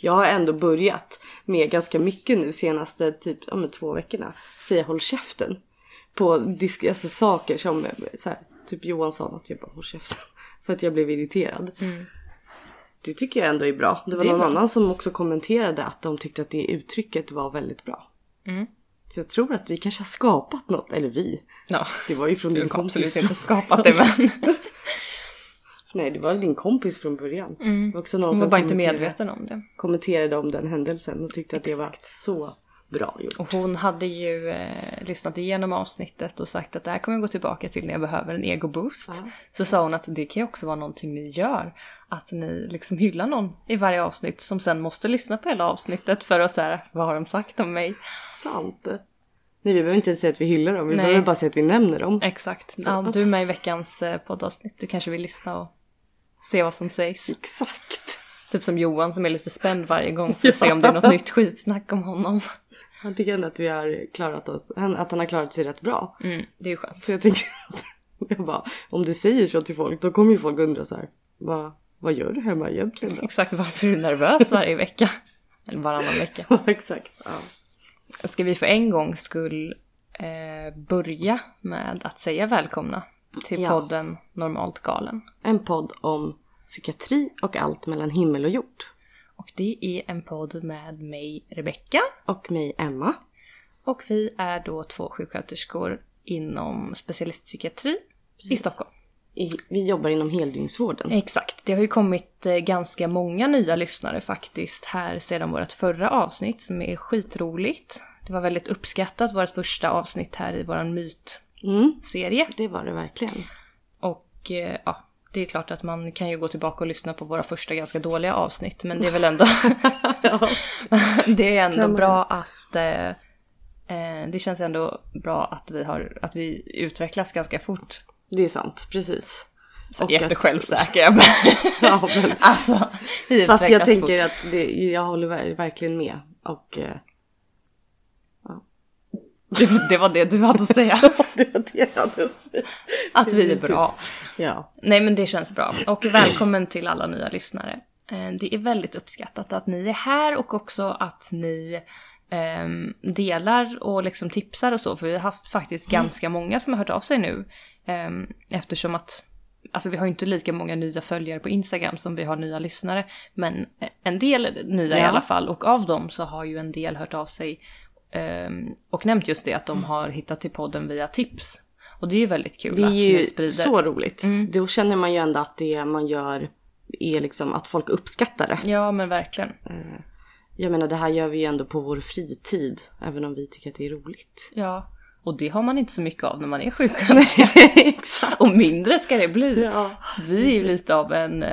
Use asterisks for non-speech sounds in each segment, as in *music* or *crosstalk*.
Jag har ändå börjat med ganska mycket nu senaste typ ja, men två veckorna. Säga håll käften. På disk, alltså saker som så här, typ Johan sa att jag bara håll käften. *laughs* För att jag blev irriterad. Det tycker jag ändå är bra. Det var Mm. Det någon bra. annan som också kommenterade att de tyckte att det uttrycket var väldigt bra. Mm. Så jag tror att vi kanske har skapat något. Eller vi. Ja, Det var ju från din kompis. absolut inte skapat det men *laughs* *laughs* Nej det var din kompis från början. Det var också någon hon var som bara inte medveten om det. kommenterade om den händelsen och tyckte att det var så bra gjort. Och hon hade ju eh, lyssnat igenom avsnittet och sagt att det här kommer jag gå tillbaka till när jag behöver en ego-boost. Så sa hon att det kan ju också vara någonting ni gör. Att ni liksom hyllar någon i varje avsnitt som sen måste lyssna på hela avsnittet för att säga vad har de sagt om mig? Sant. Nej vi behöver inte ens säga att vi hyllar dem, vi Nej. behöver bara säga att vi nämner dem. Exakt. Ja, du är med i veckans eh, poddavsnitt. Du kanske vill lyssna och se vad som sägs. Exakt. Typ som Johan som är lite spänd varje gång för att se om det är något nytt skitsnack om honom. Han tycker ändå att vi har klarat oss, att han har klarat sig rätt bra. Mm, det är ju skönt. Så jag tänker att, *laughs* jag bara, om du säger så till folk då kommer ju folk undra så här, vad, vad gör du hemma egentligen då? Exakt varför är du nervös varje vecka? Eller varannan vecka. *laughs* Exakt. Ja. Ska vi för en gång skull eh, börja med att säga välkomna till Ja. podden Normalt galen. En podd om psykiatri och allt mellan himmel och jord. Och det är en podd med mig, Rebecka. Och mig Emma. Och vi är då två sjuksköterskor inom specialistpsykiatri i Stockholm. I, vi jobbar inom heldygnsvården. Exakt. Det har ju kommit eh, ganska många nya lyssnare faktiskt här sedan vårt förra avsnitt som är skitroligt. Det var väldigt uppskattat, vårt första avsnitt här i våran mytserie. Mm, det var det verkligen. Och eh, ja, det är klart att man kan ju gå tillbaka och lyssna på våra första ganska dåliga avsnitt. Men det är väl ändå, *laughs* *laughs* det är ändå bra att eh, eh, det känns ändå bra att vi, har, att vi utvecklas ganska fort. Det är sant, precis. Så Och jättesjälvsäker jag. *laughs* Ja, men, Alltså, fast jag tänker att det, jag håller ver- verkligen med. Och eh, Det, det var det du hade att säga. *laughs* det var det jag hade att säga. Att vi är bra. Ja, Nej men det känns bra. Och välkommen till alla nya lyssnare. Eh, Det är väldigt uppskattat att ni är här och också att ni ehm, delar och liksom tipsar och så. För vi har haft faktiskt ganska många som har hört av sig nu. ehm, eftersom att Alltså vi har inte lika många nya följare på Instagram som vi har nya lyssnare. Men en del nya i Ja. alla fall. Och av dem så har ju en del hört av sig och nämnt just det att de har hittat till podden via tips. Och det är ju väldigt kul det är att ni ju sprider. så roligt. Då känner man ju ändå att det man gör är liksom att folk uppskattar det. Ja men verkligen. Jag menar det här gör vi ju ändå på vår fritid. Även om vi tycker att det är roligt. Ja, och det har man inte så mycket av när man är *laughs* sjuksköterska. Och mindre ska det bli. Ja. Vi är ju lite av en...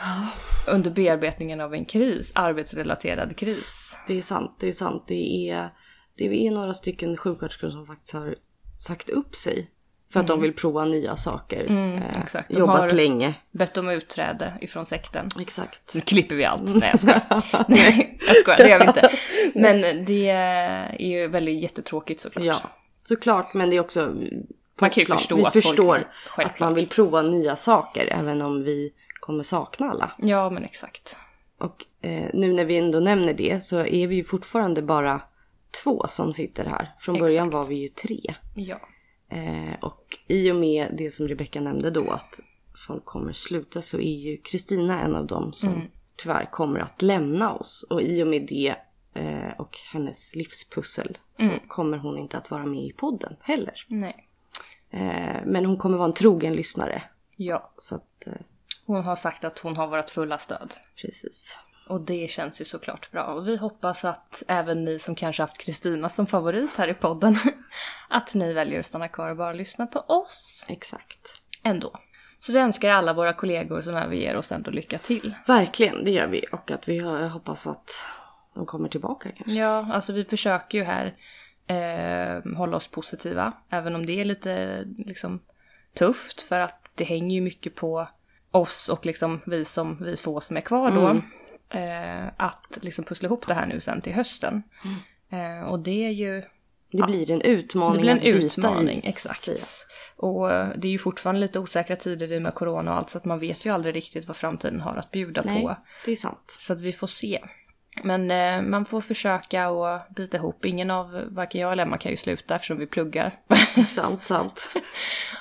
Eh, under bearbetningen av en kris, arbetsrelaterad kris. Det är sant, det är sant. Det är, det är några stycken sjuksköterskor som faktiskt har sagt upp sig. För att de vill prova nya saker. Eh, exakt. De jobbat har- länge. Bett om utträde ifrån sekten. Exakt. Nu klipper vi allt. Nej jag skojar. *laughs* Nej jag skojar, det gör vi inte. Men det är ju väldigt jättetråkigt såklart. Ja, såklart. Men det är också... Man kan ju plan. förstå vi att folk förstår vill- att man vill prova nya saker. Även om vi kommer sakna alla. Ja men exakt. Och eh, nu när vi ändå nämner det så är vi ju fortfarande bara två som sitter här. Från början Exakt. var vi ju tre. Ja. Eh, och i och med det som Rebecca nämnde då att folk kommer sluta så är ju Kristina en av dem som Mm. tyvärr kommer att lämna oss. Och i och med det eh, och hennes livspussel så Mm. kommer hon inte att vara med i podden heller. Nej. Eh, men hon kommer vara en trogen lyssnare. Ja. Så att, eh, Hon har sagt att hon har vårt fulla stöd. precis. Och det känns ju såklart bra. Och vi hoppas att även ni som kanske haft Kristina som favorit här i podden, *laughs* att ni väljer att stanna kvar och bara lyssna på oss Exakt. ändå. Så vi önskar alla våra kollegor som överger oss ändå lycka till. Verkligen, det gör vi. Och att vi hoppas att de kommer tillbaka kanske. Ja, alltså vi försöker ju här eh, hålla oss positiva, även om det är lite liksom tufft för att det hänger ju mycket på oss och liksom vi som vi få som är kvar då. Eh, att liksom pussla ihop det här nu sen till hösten. Eh, och det är ju Det blir en utmaning Det blir en att i, utmaning, att exakt. Och eh, det är ju fortfarande lite osäkra tider i med corona och allt så att man vet ju aldrig riktigt vad framtiden har att bjuda Nej, på. det är sant. Så att vi får se. Men eh, man får försöka och bita ihop. Ingen av, varken jag eller Emma kan ju sluta eftersom vi pluggar. *laughs* sant, sant.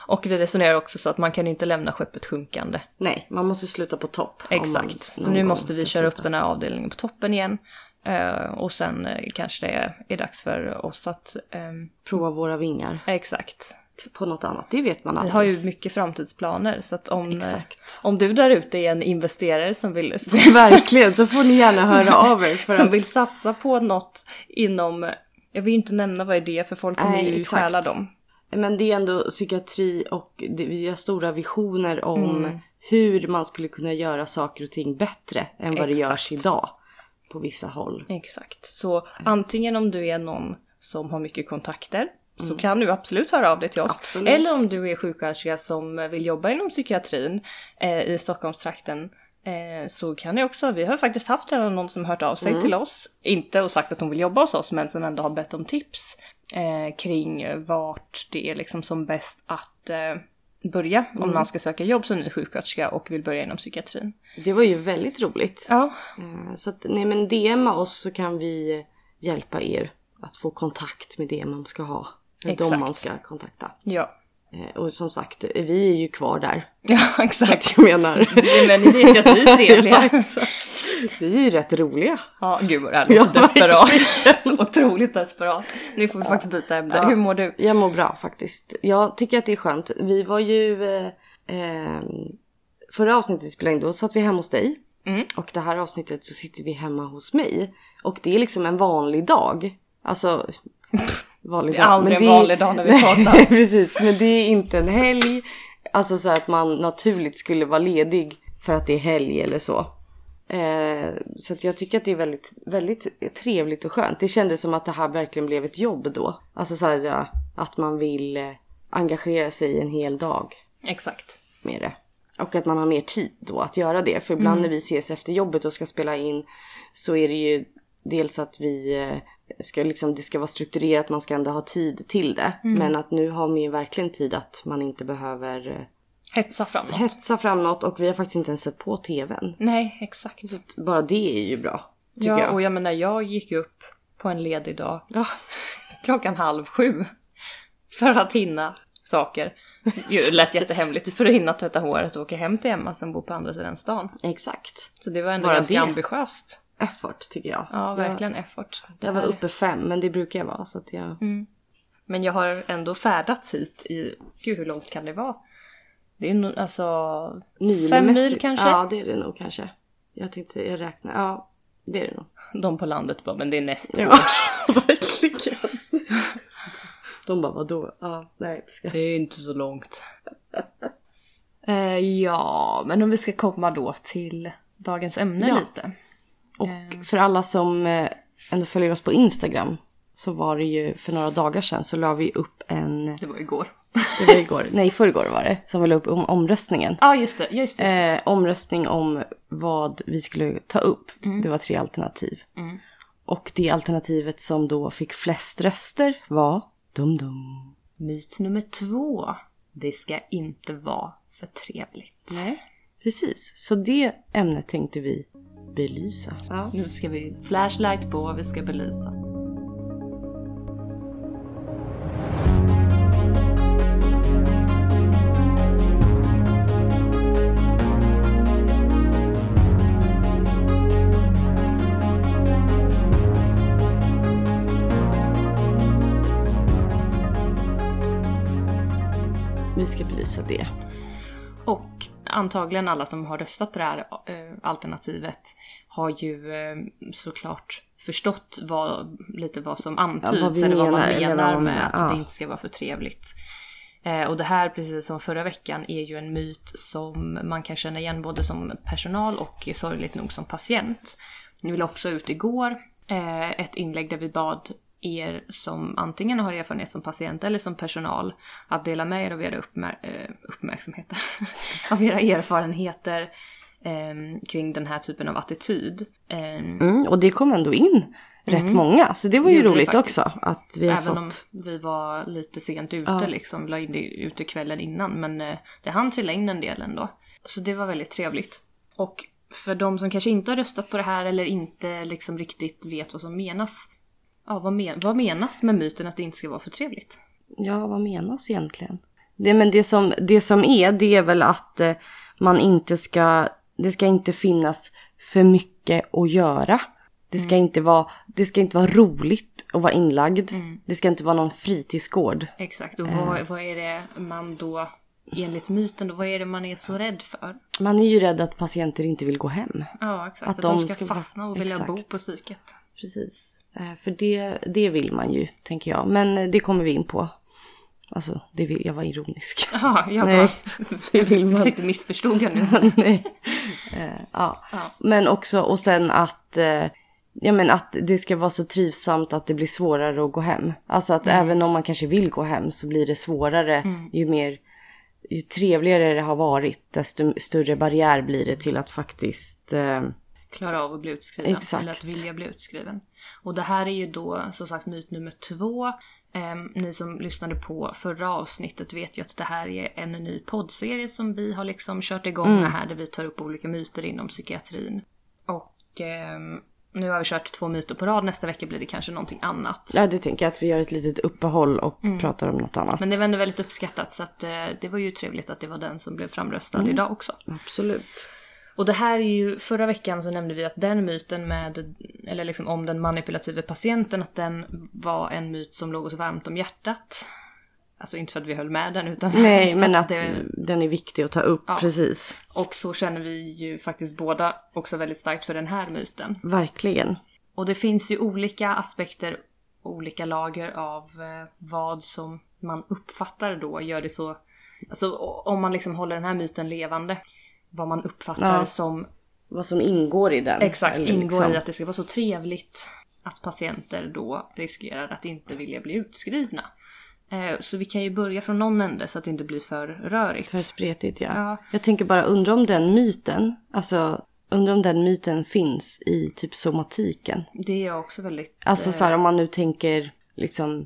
och vi resonerar också så att man kan inte lämna skeppet sjunkande. Nej, man måste sluta på topp. Exakt. Så nu måste vi köra upp sluta. den här avdelningen på toppen igen. Eh, och sen eh, kanske det är, är dags för oss att... ehm, Prova våra vingar exakt. På något annat. Det vet man Vi aldrig. har ju mycket framtidsplaner så att om, Exakt. om du där ute är en investerare som vill, *laughs* Verkligen, så får ni gärna höra *laughs* av er. Som att, vill satsa på något inom... Jag vill inte nämna vad det är för folk kommer ju stjäla dem. men det är ändå psykiatri och det, vi har stora visioner om Mm. hur man skulle kunna göra saker och ting bättre än vad det görs idag. På vissa håll. Exakt. Så antingen om du är någon som har mycket kontakter så kan du absolut höra av dig till oss. Mm. Absolut. Eller om du är sjuksköterska som vill jobba inom psykiatrin eh, i Stockholmstrakten eh, så kan ni också, vi har faktiskt haft redan någon som hört av sig Mm. till oss, inte och sagt att de vill jobba hos oss men som ändå har bett om tips eh, kring vart det är liksom som bäst att eh, börja Mm. om man ska söka jobb som ny sjuksköterska och vill börja inom psykiatrin. Det var ju väldigt roligt. Ja, Eh, Så att, nej men DMa oss så kan vi hjälpa er att få kontakt med det man ska ha. Med Exakt. de man ska kontakta. ja. Eh, Och som sagt, vi är ju kvar där. *laughs* Ja, exakt. Jag menar, *laughs* Men ni vet ju att vi är *laughs* trevliga. vi är ju rätt roliga. Ja, gud vad det här låter Ja, desperat. Så otroligt desperat. Nu får vi faktiskt byta ämne. Ja. Hur mår du? Jag mår bra faktiskt. Jag tycker att det är skönt. Vi var ju... Eh, eh, förra avsnittet vi spelade in då satt vi hemma hos dig. Mm. Och det här avsnittet så sitter vi hemma hos mig. Och det är liksom en vanlig dag. Alltså... Vanlig Det är aldrig men en vanlig dag när vi *laughs* pratar. *laughs* Precis, men det är inte en helg. Alltså så att man naturligt skulle vara ledig för att det är helg eller så. Eh, så jag tycker att det är väldigt, väldigt trevligt och skönt. Det kändes som att det här verkligen blev ett jobb då. Alltså så här, ja, att man vill eh, engagera sig en hel dag Exakt. med det. Och att man har mer tid då att göra det. För ibland Mm. när vi ses efter jobbet och ska spela in så är det ju dels att vi eh, ska liksom, det ska vara strukturerat, man ska ändå ha tid till det. Mm. Men att nu har man ju verkligen tid att man inte behöver eh, Hetsa framåt. hetsa fram något och vi har faktiskt inte ens sett på tvn. Nej, exakt. Så bara det är ju bra. Ja, jag. och jag menar jag gick upp på en ledig dag Ja, *laughs* klockan halv sju. För att hinna saker. Det lät jättehemligt. För att hinna tvätta håret och åka hem till Emma som bor på andra sidan stan. exakt. Så det var ändå Bara ganska det. ambitiöst. Effort tycker jag. Ja, verkligen effort. Jag, jag var uppe fem, men det brukar jag vara så att jag... Men jag har ändå färdats hit i, gud hur långt kan det vara? Det är nog alltså fem mil kanske? Ja, det är det nog kanske. Jag tänkte jag räknar. Ja, det är det nog. De på landet bara, men det är nästa Ja, *laughs* verkligen. De bara, vadå? Ja, nej, ska... Det är inte så långt. Eh, ja, men om vi ska komma då till dagens ämne Ja. lite. Och för alla som eh, ändå följer oss på Instagram så var det ju för några dagar sedan så la vi upp en, Det var igår. *laughs* det var igår, nej förrgår var det, som vi la upp om omröstningen. Ja, just det. Just det. Eh, omröstning om vad vi skulle ta upp. Det var tre alternativ. Och det alternativet som då fick flest röster var dum dum. Myt nummer två. Det ska inte vara för trevligt. Nej. Precis, så det ämnet tänkte vi belysa. Ja. Nu ska vi flashlight på vi ska belysa. Vi ska belysa det. Och antagligen alla som har röstat på det här eh, alternativet har ju eh, såklart förstått vad, lite vad som antyds vad vi eller vad man menar, menar vad med menar, att ja. det inte ska vara för trevligt. Eh, och det här, precis som förra veckan, är ju en myt som man kan känna igen både som personal och sorgligt nog som patient. Ni vill också ut igår ett inlägg där vi bad er som antingen har erfarenhet som patient eller som personal att dela med er av era uppmär- eh, uppmärksamheter, *laughs* av era erfarenheter eh, kring den här typen av attityd. Eh, Mm, och det kom ändå in rätt många. Så det var ju Det roligt också att vi har Även om fått. vi var lite sent ute Ja. liksom, la in det ute kvällen innan. Men eh, det hann trilla in en del ändå. Så det var väldigt trevligt. Och för de som kanske inte har röstat på det här eller inte liksom riktigt vet vad som menas. Ja, vad, men, vad menas med myten att det inte ska vara för trevligt? Ja, vad menas egentligen? Det, men det som, det som är, det är väl att eh, man inte ska, det ska inte finnas för mycket att göra. Det ska, inte, vara, det ska inte vara roligt att vara inlagd. Det ska inte vara någon fritidsgård. Exakt, och Eh. vad, vad är det man då, enligt myten, då, vad är det man är så rädd för? Man är ju rädd att patienter inte vill gå hem. Ja, exakt. Att Att, de, de ska, ska fastna och vilja bo exakt. på psyket. Precis. Eh, För det, det vill man ju, tänker jag. Men eh, det kommer vi in på. Alltså, det vill, jag var ironisk. *laughs* Jaha, jag Nej, bara *laughs* det vill man. försökte missförstod jag *laughs* nu. Nej. Eh, ja. Ja. Men också, och sen att, ja, men att det ska vara så trivsamt att det blir svårare att gå hem. Alltså att även om man kanske vill gå hem så blir det svårare ju mer, ju trevligare det har varit desto större barriär blir det till att faktiskt, eh, klara av att bli utskriven. Exakt. Eller att vilja bli utskriven. Och det här är ju då som sagt myt nummer två. Ehm, ni som lyssnade på förra avsnittet vet ju att det här är en ny poddserie som vi har liksom kört igång med här där vi tar upp olika myter inom psykiatrin. Och ehm, nu har vi kört två myter på rad, nästa vecka blir det kanske någonting annat. ja det tänker jag att vi gör ett litet uppehåll och pratar om något annat. Men det var ändå väldigt uppskattat så att eh, det var ju trevligt att det var den som blev framröstad idag också. Absolut. Och det här är ju, förra veckan så nämnde vi att den myten med, eller liksom om den manipulative patienten, att den var en myt som låg oss varmt om hjärtat. Alltså inte för att vi höll med den utan Nej, men att det, den är viktig att ta upp, precis. Och så känner vi ju faktiskt båda också väldigt starkt för den här myten. Verkligen. Och det finns ju olika aspekter, olika lager av eh, vad som man uppfattar då gör det så... Alltså om man liksom håller den här myten levande. Vad man uppfattar Ja. som Vad som ingår i den. Exakt, ingår liksom- i att det ska vara så trevligt att patienter då riskerar att inte vilja bli utskrivna. Eh, Så vi kan ju börja från någon ände så att det inte blir för rörigt. För spretigt ja. Ja. Jag tänker bara undra om den myten, alltså undra om den myten finns i typ somatiken. Det är jag också väldigt... Alltså så här om man nu tänker liksom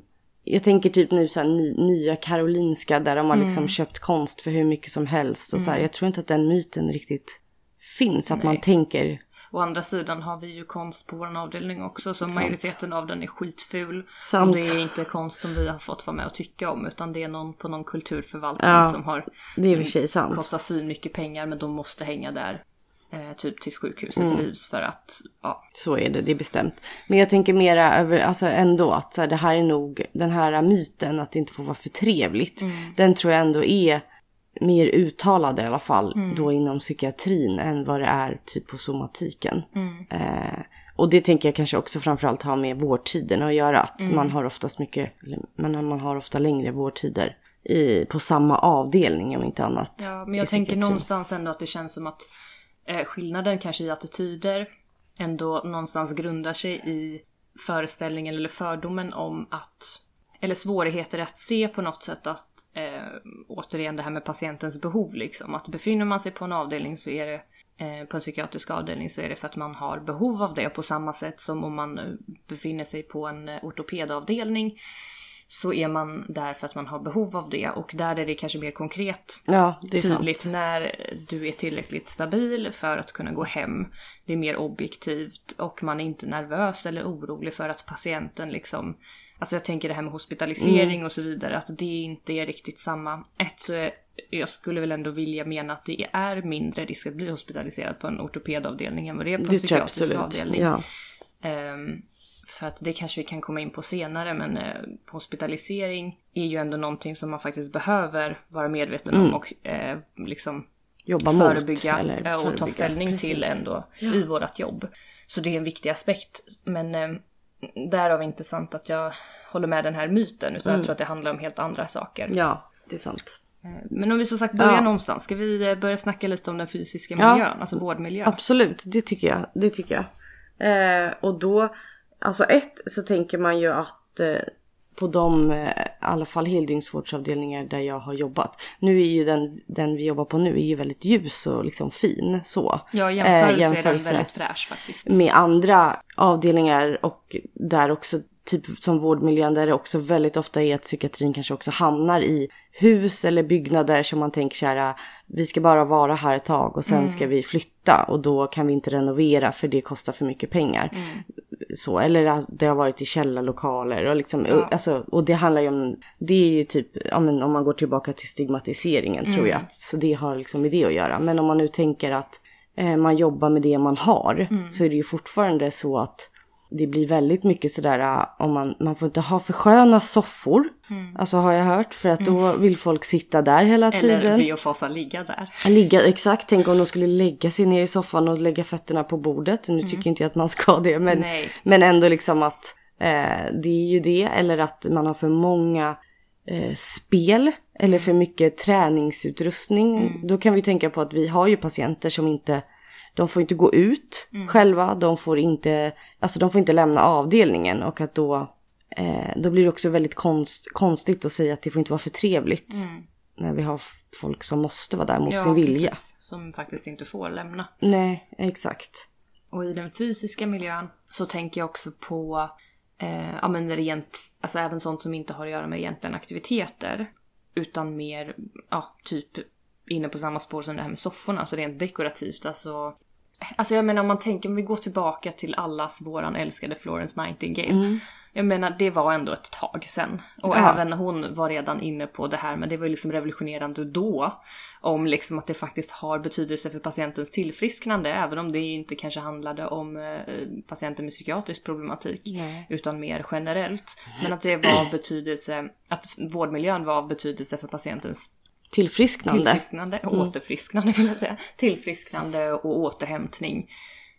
jag tänker typ nu så här ny, nya Karolinska där de har liksom Mm. köpt konst för hur mycket som helst och så här. Jag tror inte att den myten riktigt finns. Att man tänker Å andra sidan har vi ju konst på vår avdelning också så majoriteten av den är skitful. Sant. Och det är inte konst som vi har fått vara med och tycka om utan det är någon på någon kulturförvaltning Ja, som har det är sant. kostar svin mycket pengar men de måste hänga där. Eh, typ tills sjukhuset Mm. rivs för att ja, Så är det, det är bestämt. Men jag tänker mera över, alltså ändå att så här, det här är nog, den här myten att det inte får vara för trevligt. Den tror jag ändå är mer uttalad i alla fall då inom psykiatrin än vad det är typ på somatiken. Eh, och det tänker jag kanske också framförallt har med vårdtiden att göra. Att man har oftast mycket, men man har ofta längre vårdtider i, på samma avdelning om inte annat. Ja, men jag tänker någonstans ändå att det känns som att eh, skillnaden kanske i attityder ändå någonstans grundar sig i föreställningen eller fördomen om att, eller svårigheter att se på något sätt att, eh, återigen det här med patientens behov liksom, att befinner man sig på en avdelning så är det eh, på en psykiatrisk avdelning så är det för att man har behov av det. På samma sätt som om man eh, befinner sig på en eh, ortopedavdelning så är man där för att man har behov av det och där är det kanske mer konkret Ja, det tydligt sant. när du är tillräckligt stabil för att kunna gå hem. Det är mer objektivt och man är inte nervös eller orolig för att patienten liksom Alltså jag tänker det här med hospitalisering Mm. och så vidare att det inte är riktigt samma. Ett så är, jag skulle väl ändå vilja mena att det är mindre risk att bli hospitaliserad på en ortopedavdelning än vad det är på en Det psykiatrisk avdelning. Ja. Ehm, för att det kanske vi kan komma in på senare men eh, hospitalisering är ju ändå någonting som man faktiskt behöver vara medveten om och eh, liksom Jobba mot. förebygga eller eh, och ta förebygga. ställning Precis. till ändå i vårt jobb. Så det är en viktig aspekt. Men eh, därav inte sant att jag håller med den här myten utan jag tror att det handlar om helt andra saker. Ja, det är sant. Eh, Men om vi som sagt börjar Ja. någonstans, ska vi börja snacka lite om den fysiska Ja. miljön, alltså vårdmiljön? Absolut, det tycker jag. Det tycker jag. Eh, och då, alltså ett så tänker man ju att eh, på de, eh, i alla fall heldygnsvårdsavdelningar där jag har jobbat. Nu är ju den, den vi jobbar på nu är ju väldigt ljus och liksom fin så. Ja, jämförelse, eh, jämförelse är den väldigt fräsch faktiskt. Med andra avdelningar och där också typ som vårdmiljön där det också väldigt ofta är att psykiatrin kanske också hamnar i hus eller byggnader som man tänker så här, vi ska bara vara här ett tag och sen mm. ska vi flytta och då kan vi inte renovera för det kostar för mycket pengar. Mm. Så, eller att det har varit i källarlokaler och liksom, ja. och, alltså, och det handlar ju om, det är ju typ, ja, men om man går tillbaka till stigmatiseringen mm. tror jag, att, så det har liksom med det att göra. Men om man nu tänker att eh, man jobbar med det man har mm. så är det ju fortfarande så att det blir väldigt mycket sådär äh, om man, man får inte ha för sköna soffor. Mm. Alltså har jag hört för att då mm. vill folk sitta där hela tiden. Eller vi och Fasa ligga där. Ligga, exakt. Tänk om de skulle lägga sig ner i soffan och lägga fötterna på bordet. Nu mm. tycker inte jag att man ska det men, men ändå liksom att eh, det är ju det. Eller att man har för många eh, spel eller för mycket träningsutrustning. Mm. Då kan vi tänka på att vi har ju patienter som inte de får inte gå ut mm. själva, de får inte, alltså de får inte lämna avdelningen och att då, eh, då blir det också väldigt konst, konstigt att säga att det får inte vara för trevligt. Mm. När vi har folk som måste vara där mot ja, sin vilja. Precis, som faktiskt inte får lämna. Nej, exakt. Och i den fysiska miljön så tänker jag också på eh, ja, men rent, alltså även sånt som inte har att göra med egentligen aktiviteter. Utan mer, ja, typ inne på samma spår som det här med sofforna, alltså rent dekorativt. Alltså Alltså jag menar om man tänker, om vi går tillbaka till allas våran älskade Florence Nightingale. Mm. Jag menar det var ändå ett tag sen. Och ja. även hon var redan inne på det här men det var ju liksom revolutionerande då. Om liksom att det faktiskt har betydelse för patientens tillfrisknande. Även om det inte kanske handlade om eh, patienter med psykiatrisk problematik. Nej. Utan mer generellt. Men att det var betydelse, att vårdmiljön var av betydelse för patientens Tillfrisknande. Tillfrisknande, mm. återfrisknande vill jag säga. Tillfrisknande och återhämtning.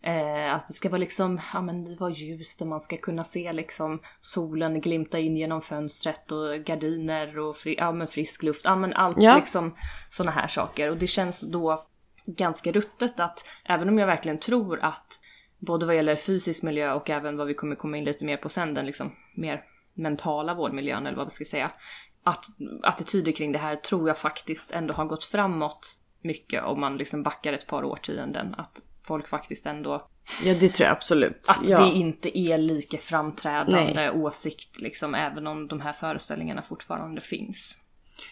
Eh, att det ska vara liksom, ja men det var ljust och man ska kunna se liksom solen glimta in genom fönstret och gardiner och fri, ja, men frisk luft. Ja men allt ja. liksom sådana här saker. Och det känns då ganska ruttet att även om jag verkligen tror att både vad gäller fysisk miljö och även vad vi kommer komma in lite mer på sen, den liksom mer mentala vårdmiljön eller vad vi ska säga att, attityder kring det här tror jag faktiskt ändå har gått framåt mycket om man liksom backar ett par årtionden. Att folk faktiskt ändå... Ja det tror jag absolut. Att ja. det inte är lika framträdande Nej. åsikt liksom även om de här föreställningarna fortfarande finns.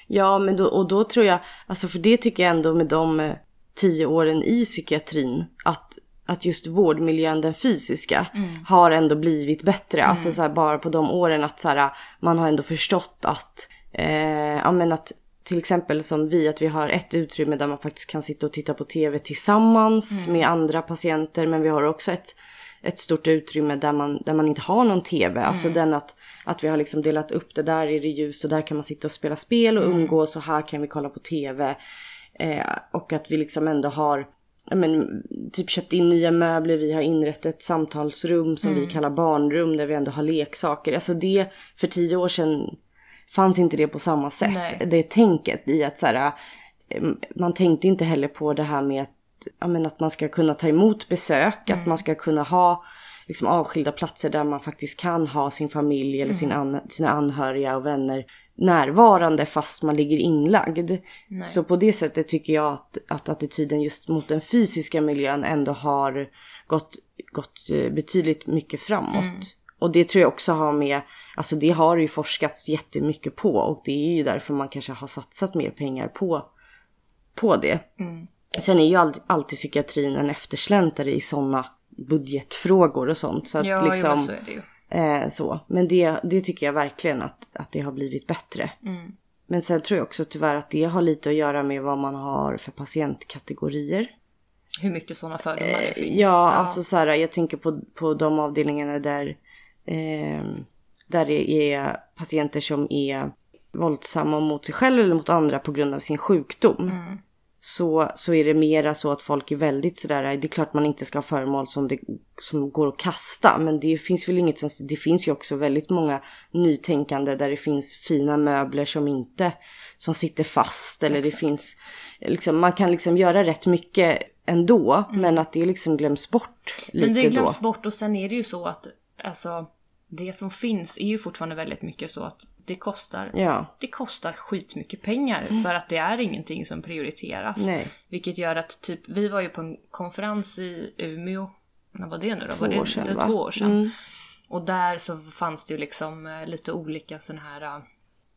Ja men då, och då tror jag, alltså för det tycker jag ändå med de eh, tio åren i psykiatrin att att just vårdmiljön, den fysiska, mm. har ändå blivit bättre. Mm. Alltså så här, bara på de åren att så här, man har ändå förstått att Eh, ja men att till exempel som vi, att vi har ett utrymme där man faktiskt kan sitta och titta på tv tillsammans mm. med andra patienter. Men vi har också ett, ett stort utrymme där man, där man inte har någon tv. Alltså mm. den att, att vi har liksom delat upp det. Där är det ljus och där kan man sitta och spela spel och mm. umgås och här kan vi kolla på tv. Eh, och att vi liksom ändå har men, typ köpt in nya möbler, vi har inrett ett samtalsrum som mm. vi kallar barnrum där vi ändå har leksaker. Alltså det för tio år sedan fanns inte det på samma sätt. Nej. Det tänket i att så här, eh, man tänkte inte heller på det här med att, ja, men att man ska kunna ta emot besök, mm. att man ska kunna ha liksom avskilda platser där man faktiskt kan ha sin familj eller mm. sin an, sina anhöriga och vänner närvarande fast man ligger inlagd. Nej. Så på det sättet tycker jag att, att attityden just mot den fysiska miljön ändå har gått, gått eh, betydligt mycket framåt. Mm. Och det tror jag också har med Alltså det har ju forskats jättemycket på och det är ju därför man kanske har satsat mer pengar på, på det. Mm. Sen är ju alltid, alltid psykiatrin en eftersläntrare i sådana budgetfrågor och sånt. Så ja, liksom, så är det ju. Eh, så. Men det, det tycker jag verkligen att, att det har blivit bättre. Mm. Men sen tror jag också tyvärr att det har lite att göra med vad man har för patientkategorier. Hur mycket sådana fördomar det finns. Ja, ja, alltså så här, jag tänker på, på de avdelningarna där eh, där det är patienter som är våldsamma mot sig själv eller mot andra på grund av sin sjukdom. Mm. Så, så är det mera så att folk är väldigt sådär, det är klart man inte ska ha föremål som, det, som går att kasta. Men det finns väl inget som, det finns ju också väldigt många nytänkande där det finns fina möbler som inte, som sitter fast. Eller Exakt. det finns, liksom, man kan liksom göra rätt mycket ändå. Mm. Men att det liksom glöms bort lite då. Men det glöms då. bort och sen är det ju så att, alltså det som finns är ju fortfarande väldigt mycket så att det kostar, Ja. det kostar skitmycket pengar för att det är ingenting som prioriteras. Nej. Vilket gör att typ, vi var ju på en konferens i Umeå, när var det nu då? Två var det, år sedan, det två år sedan. Mm. Och där så fanns det ju liksom eh, lite olika sådana här, eh,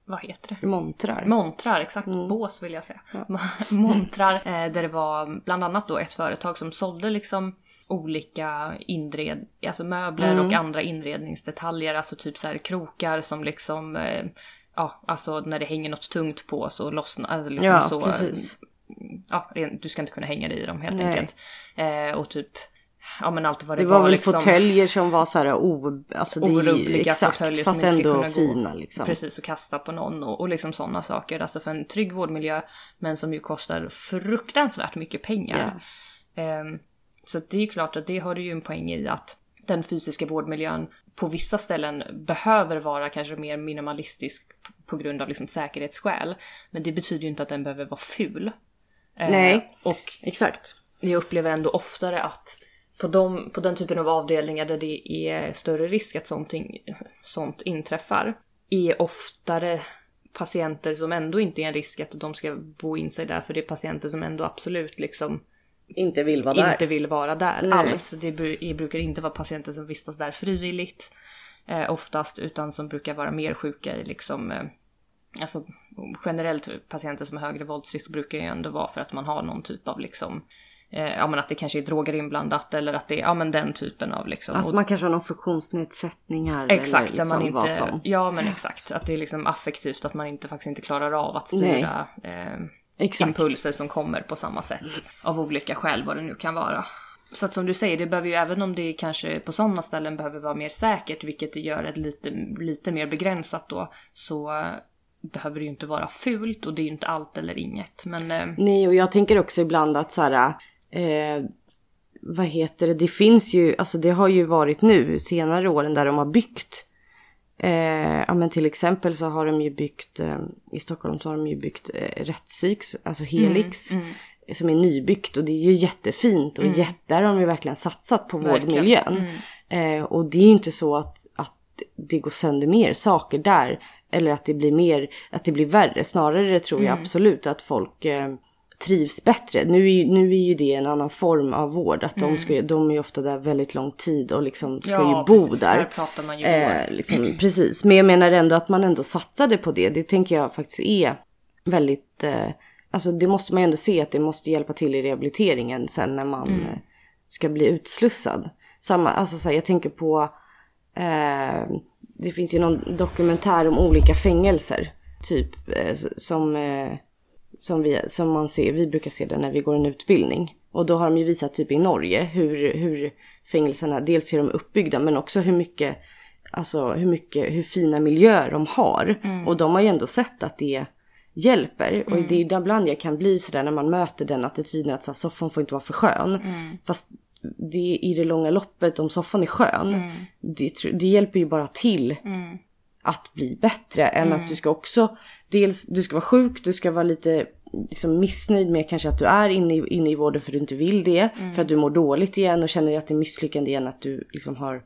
vad heter det? Montrar. Montrar, exakt. Bås vill jag säga. *laughs* Montrar eh, där det var bland annat då ett företag som sålde liksom olika inred, alltså möbler och andra inredningsdetaljer. Alltså typ så här krokar som liksom, eh, ja alltså när det hänger något tungt på så lossnar, alltså liksom Ja, så. precis. Ja, du ska inte kunna hänga dig i dem helt Nej. enkelt. Eh, och typ, ja men allt vad det, det var väl liksom. fåtöljer som var så här o... Alltså det, Orubbliga exakt, fåtöljer som fast skulle ändå kunna gå fina liksom. Precis, och kasta på någon och, och liksom sådana saker. Alltså för en trygg vårdmiljö, men som ju kostar fruktansvärt mycket pengar. Ehm, så det är ju klart att det har du ju en poäng i att den fysiska vårdmiljön på vissa ställen behöver vara kanske mer minimalistisk på grund av liksom säkerhetsskäl. Men det betyder ju inte att den behöver vara ful. Eh, Nej. Och Exakt. jag upplever ändå oftare att på, de, på den typen av avdelningar där det är större risk att sånt, sånt inträffar är oftare patienter som ändå inte är en risk att de ska bo in sig där för det är patienter som ändå absolut liksom Inte vill vara där. inte vill vara där Nej. alls. Det bru- brukar inte vara patienter som vistas där frivilligt eh, oftast utan som brukar vara mer sjuka i liksom eh, Alltså generellt patienter som har högre våldsrisk brukar ju ändå vara för att man har någon typ av liksom eh, Ja men att det kanske är droger inblandat eller att det är ja men den typen av liksom. Alltså man kanske har någon funktionsnedsättningar. Exakt, eller man liksom vad inte... Ja men exakt. Att det är liksom affektivt, att man inte faktiskt inte klarar av att styra eh, Exakt. impulser som kommer på samma sätt. Av olika skäl, vad det nu kan vara. Så att som du säger, det behöver ju även om det kanske på sådana ställen behöver vara mer säkert, vilket det gör ett lite, lite mer begränsat då, så eh, behöver det ju inte vara fult och det är ju inte allt eller inget. Men eh, Nej, och jag tänker också ibland att så här, eh, vad heter det, det finns ju, alltså det har ju varit nu senare åren där de har byggt. Eh, ja men till exempel så har de ju byggt, eh, i Stockholm så har de ju byggt eh, rättspsyks, alltså Helix. Som är nybyggt och det är ju jättefint och jätte, där har de ju verkligen satsat på vårdmiljön. Eh, och det är ju inte så att, att det går sönder mer saker där. Eller att det blir mer, att det blir värre. Snarare tror jag absolut att folk eh, trivs bättre. Nu är, ju- nu är ju det en annan form av vård. Att de, ska, de är ju ofta där väldigt lång tid och liksom ska Ja, ju bo precis. där. Där pratar man ju Eh, liksom, precis, men jag menar ändå att man ändå satsade på det. Det tänker jag faktiskt är väldigt... Eh, alltså det måste man ju ändå se att det måste hjälpa till i rehabiliteringen sen när man Mm. eh, ska bli utslussad. Samma, alltså så här, jag tänker på... Eh, det finns ju någon dokumentär om olika fängelser. Typ eh, som, eh, som, vi, som man ser, vi brukar se det när vi går en utbildning. Och då har de ju visat typ i Norge hur, hur fängelserna, dels hur de är uppbyggda men också hur mycket, alltså hur mycket, hur fina miljöer de har. Och de har ju ändå sett att det hjälper. Och det är ibland jag kan bli sådär när man möter den attityden att så här, soffan får inte vara för skön. Fast det i det långa loppet, om soffan är skön, det, tr- det hjälper ju bara till att bli bättre än att du ska också dels du ska vara sjuk, du ska vara lite liksom missnöjd med kanske att du är inne i, inne i vården för du inte vill det. För att du mår dåligt igen och känner att det är misslyckande igen att du liksom har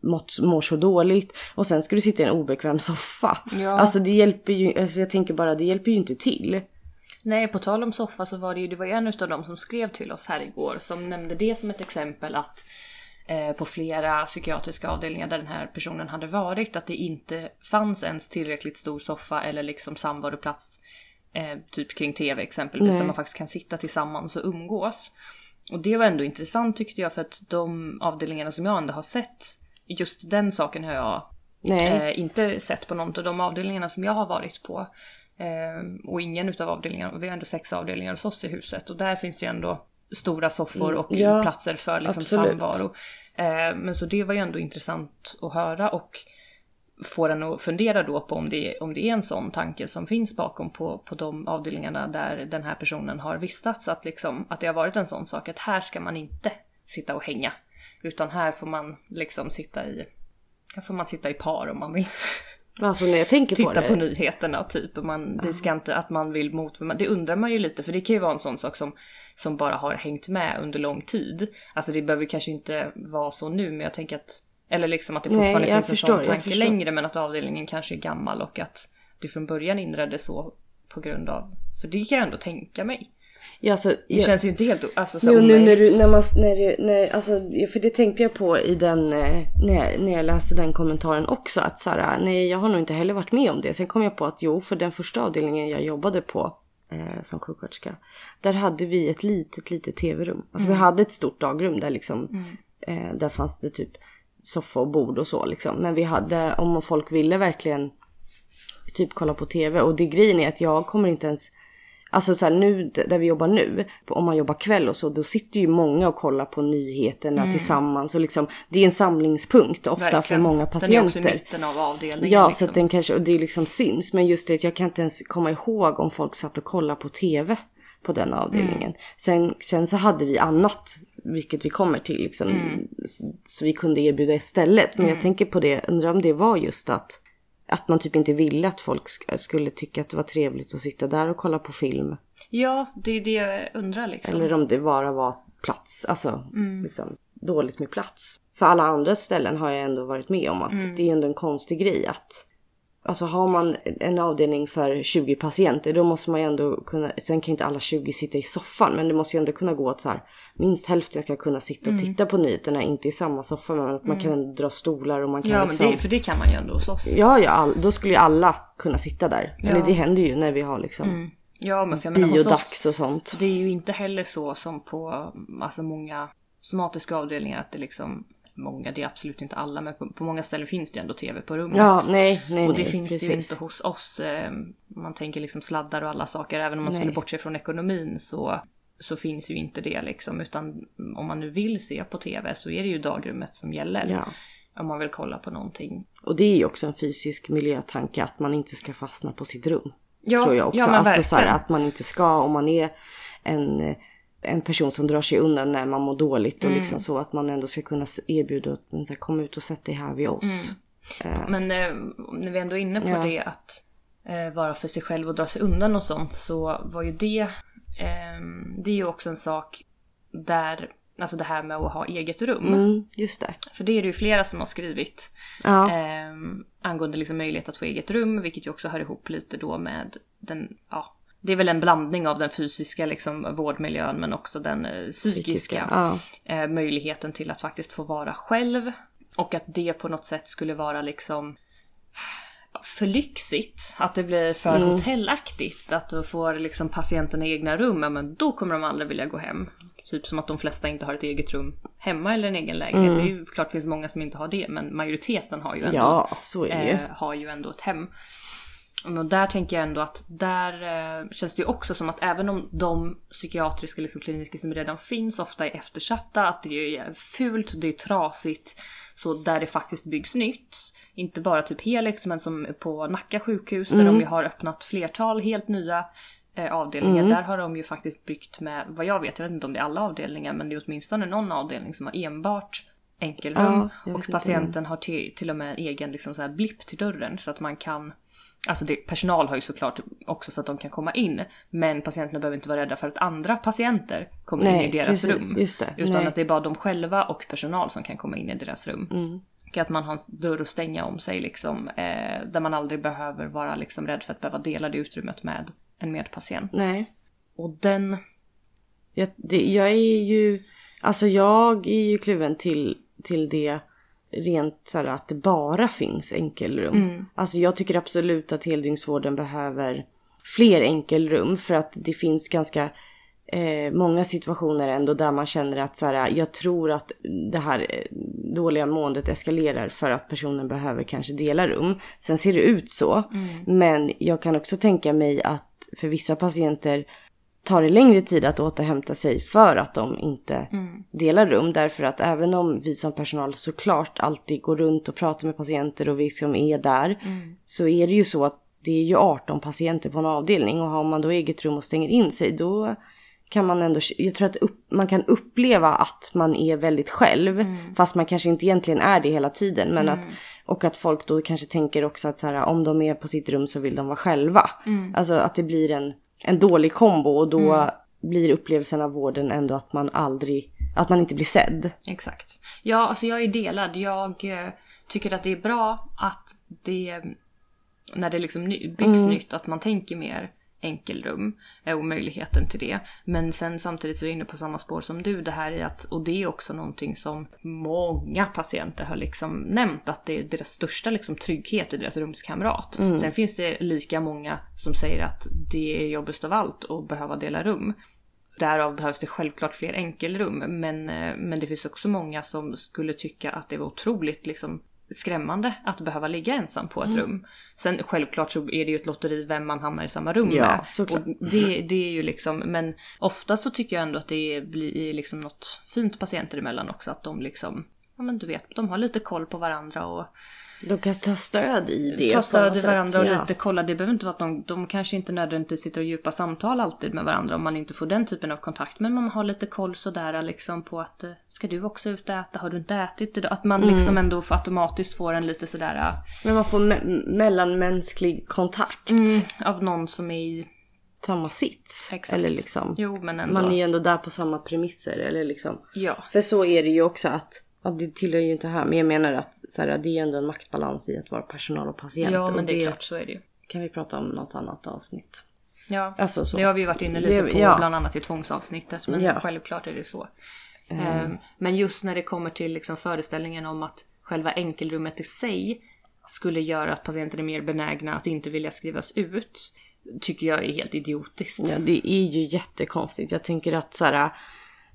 mått, mår så dåligt. Och sen ska du sitta i en obekväm soffa. Ja. Alltså det hjälper ju, alltså jag tänker bara det hjälper ju inte till. Nej, på tal om soffa så var det ju, det var ju en utav dem som skrev till oss här igår som nämnde det som ett exempel att på flera psykiatriska avdelningar där den här personen hade varit att det inte fanns ens tillräckligt stor soffa eller liksom samvaroplats eh, typ kring tv exempelvis Nej. där man faktiskt kan sitta tillsammans och umgås. Och det var ändå intressant tyckte jag för att de avdelningarna som jag ändå har sett just den saken har jag. Eh, inte sett på någon av de avdelningarna som jag har varit på. Eh, och ingen utav avdelningarna, vi har ändå sex avdelningar hos oss i huset och där finns det ju ändå stora soffor och Mm, ja, platser för liksom absolut. samvaro. Eh, men så det var ju ändå intressant att höra och får en att fundera då på om det, om det är en sån tanke som finns bakom på, på de avdelningarna där den här personen har vistats. Att, liksom, att det har varit en sån sak att här ska man inte sitta och hänga. Utan här får man liksom sitta i, här får man sitta i par om man vill. Alltså när jag tänker på Titta det. på nyheterna typ. Och man, det ska inte att man vill mot... Det undrar man ju lite för det kan ju vara en sån sak som, som bara har hängt med under lång tid. Alltså det behöver kanske inte vara så nu men jag tänker att Eller liksom att det Nej, fortfarande jag finns förstår, en sån tanke längre men att avdelningen kanske är gammal och att det från början inreddes så på grund av... För det kan jag ändå tänka mig. Ja, alltså, Det jag, känns ju inte helt alltså, så Jo, nu när du, när man, när, det- när, alltså, för det tänkte jag på i den, eh, när jag, när jag läste den kommentaren också. Att så här, nej jag har nog inte heller varit med om det. Sen kom jag på att jo, för den första avdelningen jag jobbade på eh, som sjuksköterska. Där hade vi ett litet, litet tv-rum. Alltså vi hade ett stort dagrum där liksom, eh, där fanns det typ soffa och bord och så liksom. Men vi hade, om folk ville verkligen typ kolla på tv. Och det grejen är att jag kommer inte ens Alltså så här, nu där vi jobbar nu, om man jobbar kväll och så, då sitter ju många och kollar på nyheterna tillsammans och liksom det är en samlingspunkt ofta för Verkligen. många Den är också i patienter. mitten av avdelningen. Ja, liksom. så att den kanske, och det liksom syns. Men just det, jag kan inte ens komma ihåg om folk satt och kollade på tv på den avdelningen. Mm. Sen, sen så hade vi annat, vilket vi kommer till, liksom, Mm. så vi kunde erbjuda istället. Men jag tänker på det, undrar om det var just att, att man typ inte ville att folk sk- skulle tycka att det var trevligt att sitta där och kolla på film. Ja, det är det jag undrar liksom. Eller om det bara var plats, alltså Mm. liksom, dåligt med plats. För alla andra ställen har jag ändå varit med om att Mm. det är ändå en konstig grej att Alltså har man en avdelning för 20 patienter då måste man ju ändå kunna, sen kan ju inte alla 20 sitta i soffan men det måste ju ändå kunna gå att så här, minst hälften ska kunna sitta Mm. och titta på nyheterna, inte i samma soffa men att man kan ändå dra stolar och man kan Ja, men liksom det, för det kan man ju ändå hos oss. Ja, ja, all, då skulle ju alla kunna sitta där. Ja. Mm. Eller det händer ju när vi har liksom Ja, men för jag menar biodags och sånt. Det är ju inte heller så som på alltså många somatiska avdelningar att det liksom Många, det är absolut inte alla, men på, på många ställen finns det ändå tv på rummet. Ja, nej, nej, och det nej, finns det ju precis. inte hos oss. eh, Man tänker liksom sladdar och alla saker. Även om man skulle Nej. bortse från ekonomin så, så finns ju inte det liksom. Utan om man nu vill se på tv så är det ju dagrummet som gäller. Ja. Om man vill kolla på någonting. Och det är ju också en fysisk miljötanke att man inte ska fastna på sitt rum. Ja, tror jag också. ja, men alltså så här, att man inte ska, om man är en, en person som drar sig undan när man mår dåligt och Mm. liksom så att man ändå ska kunna erbjuda att men så här, kom ut och sätt dig här vid oss. Men eh, när vi ändå är inne på Ja. det att eh, vara för sig själv och dra sig undan och sånt så var ju det, eh, det är ju också en sak där, alltså det här med att ha eget rum. Mm, just det. För det är det ju flera som har skrivit. Ja, Eh, angående liksom möjlighet att få eget rum, vilket ju också hör ihop lite då med den, ja, det är väl en blandning av den fysiska liksom, vårdmiljön men också den eh, psykiska Ja. eh, möjligheten till att faktiskt få vara själv. Och att det på något sätt skulle vara liksom för lyxigt. Att det blir för Mm. hotellaktigt. Att då får liksom patienterna egna rum, ja, men då kommer de aldrig vilja gå hem. Typ som att de flesta inte har ett eget rum hemma eller en egen lägenhet. Det är ju klart det finns många som inte har det, men majoriteten har ju ändå, Mm. ja, eh, har ju ändå ett hem. Och där tänker jag ändå att där eh, känns det ju också som att även om de psykiatriska liksom, kliniker som redan finns ofta är eftersatta, att det är fult, det är trasigt. Så där det faktiskt byggs nytt, inte bara typ Helix men som på Nacka sjukhus där de ju har öppnat flertal helt nya eh, avdelningar. Där har de ju faktiskt byggt med, vad jag vet, jag vet inte om det är alla avdelningar men det är åtminstone någon avdelning som har enbart enkelrum. Ja, och patienten har till, till och med en egen liksom så här blipp till dörren så att man kan Alltså det, personal har ju såklart också så att de kan komma in. Men patienterna behöver inte vara rädda för att andra patienter kommer in Nej, i deras precis, rum. det. Utan Nej. att det är bara de själva och personal som kan komma in i deras rum. Mm. Och att man har en dörr att stänga om sig liksom. Eh, där man aldrig behöver vara liksom rädd för att behöva dela det utrymmet med en medpatient. Nej. Och den... Jag, det, jag är ju, alltså jag är ju kluven till, till det rent så här att det bara finns enkelrum. Alltså jag tycker absolut att heldygnsvården behöver fler enkelrum för att det finns ganska eh, många situationer ändå där man känner att så här, jag tror att det här eh, dåliga måendet eskalerar för att personen behöver kanske dela rum. Sen ser det ut så. Men jag kan också tänka mig att för vissa patienter tar det längre tid att återhämta sig för att de inte delar rum. Därför att även om vi som personal såklart alltid går runt och pratar med patienter och vi som är där. Så är det ju så att det är ju 18 patienter på en avdelning och har man då eget rum och stänger in sig då kan man ändå, jag tror att upp, man kan uppleva att man är väldigt själv. Fast man kanske inte egentligen är det hela tiden. Men att, och att folk då kanske tänker också att så här, om de är på sitt rum så vill de vara själva. Alltså att det blir en, en dålig kombo och då blir upplevelsen av vården ändå att man aldrig att man inte blir sedd. Exakt. Ja, alltså jag är delad. Jag eh, tycker att det är bra att det, när det liksom byggs Mm. nytt, att man tänker mer enkelrum eh, och möjligheten till det. Men sen samtidigt så är jag inne på samma spår som du, det här i att, och det är också någonting som många patienter har liksom nämnt, att det är deras största liksom trygghet i deras rumskamrat. Mm. Sen finns det lika många som säger att det är jobbigast av allt att behöva dela rum. Därav behövs det självklart fler enkelrum, men, eh, men det finns också många som skulle tycka att det var otroligt liksom, skrämmande att behöva ligga ensam på ett Mm. rum. Sen självklart så är det ju ett lotteri vem man hamnar i samma rum Ja, med. såklart. Och det, det är ju liksom, men ofta så tycker jag ändå att det blir liksom något fint patienter emellan också, att de liksom, ja men du vet, de har lite koll på varandra och De kan ta stöd i det. ta stöd i varandra och ja. lite kolla. Det behöver inte vara att de, de kanske inte nödvändigtvis sitter och djupa samtal alltid med varandra om man inte får den typen av kontakt. Men man har lite koll sådär liksom på att eh, ska du också ut och äta? Har du inte ätit idag? Att man Mm. liksom ändå får automatiskt får en lite sådär Men man får me- mellanmänsklig kontakt. av någon som är i... Samma sits. Exakt. Eller liksom. Jo men ändå. Man är ju ändå där på samma premisser. Eller liksom. Ja. För så är det ju också att, ja, det tillhör ju inte här, men jag menar att så här, det är ändå en maktbalans i att vara personal och patient. Ja men och det är klart så är det ju. kan vi prata om något annat avsnitt. Ja. Alltså så. Det har vi ju varit inne lite Det- på ja. bland annat i tvångsavsnittet. Men Ja. självklart är det så. Ehm, Men just när det kommer till liksom föreställningen om att själva enkelrummet i sig skulle göra att patienter är mer benägna att inte vilja skrivas ut. Tycker jag är helt idiotiskt. Ja, det är ju jättekonstigt. Jag tänker att så här,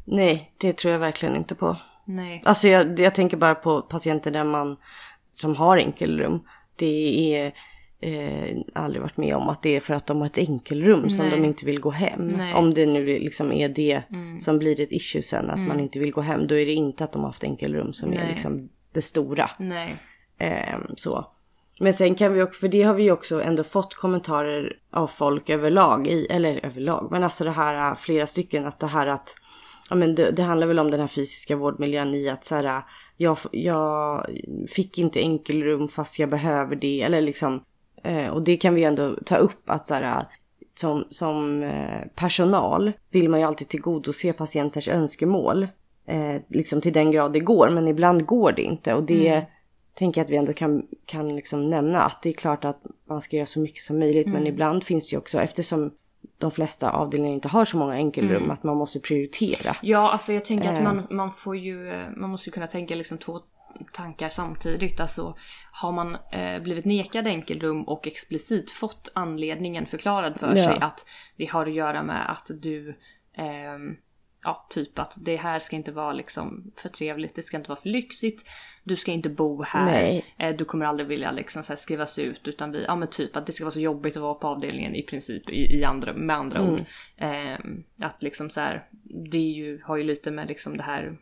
nej, det tror jag verkligen inte på. Nej. Alltså jag, jag tänker bara på patienter där man, som har enkelrum. Det är eh, aldrig varit med om att det är för att de har ett enkelrum som Nej. de inte vill gå hem. Nej. Om det nu liksom är det som blir ett issue sen, att man inte vill gå hem. Då är det inte att de har haft enkelrum som är Nej. liksom det stora. Ehm, så. Men sen kan vi också, för det har vi också ändå fått kommentarer av folk överlag i, eller överlag, men alltså det här flera stycken att det här att, ja men det, det handlar väl om den här fysiska vårdmiljön i att så här, jag, jag fick inte enkelrum fast jag behöver det, eller liksom, eh, och det kan vi ändå ta upp att så här, som, som eh, personal vill man ju alltid tillgodose patienters önskemål. Eh, liksom till den grad det går, men ibland går det inte. Och det tänker jag att vi ändå kan, kan liksom nämna att det är klart att man ska göra så mycket som möjligt. Men ibland finns det ju också, eftersom de flesta avdelningar inte har så många enkelrum, att man måste prioritera. Ja, alltså jag tänker Eh. att man, man får ju, eh, man måste ju kunna tänka liksom två tankar samtidigt. Alltså har man eh, blivit nekad enkelrum och explicit fått anledningen förklarad för Ja. sig att det har att göra med att du ehm, Ja, typ att det här ska inte vara liksom för trevligt, det ska inte vara för lyxigt. Du ska inte bo här. Nej. Eh, du kommer aldrig vilja liksom så skrivas ut utan vi, ja men typ att det ska vara så jobbigt att vara på avdelningen i princip i, i andra, med andra ord. Eh, att liksom så här, det är ju, har ju lite med liksom det här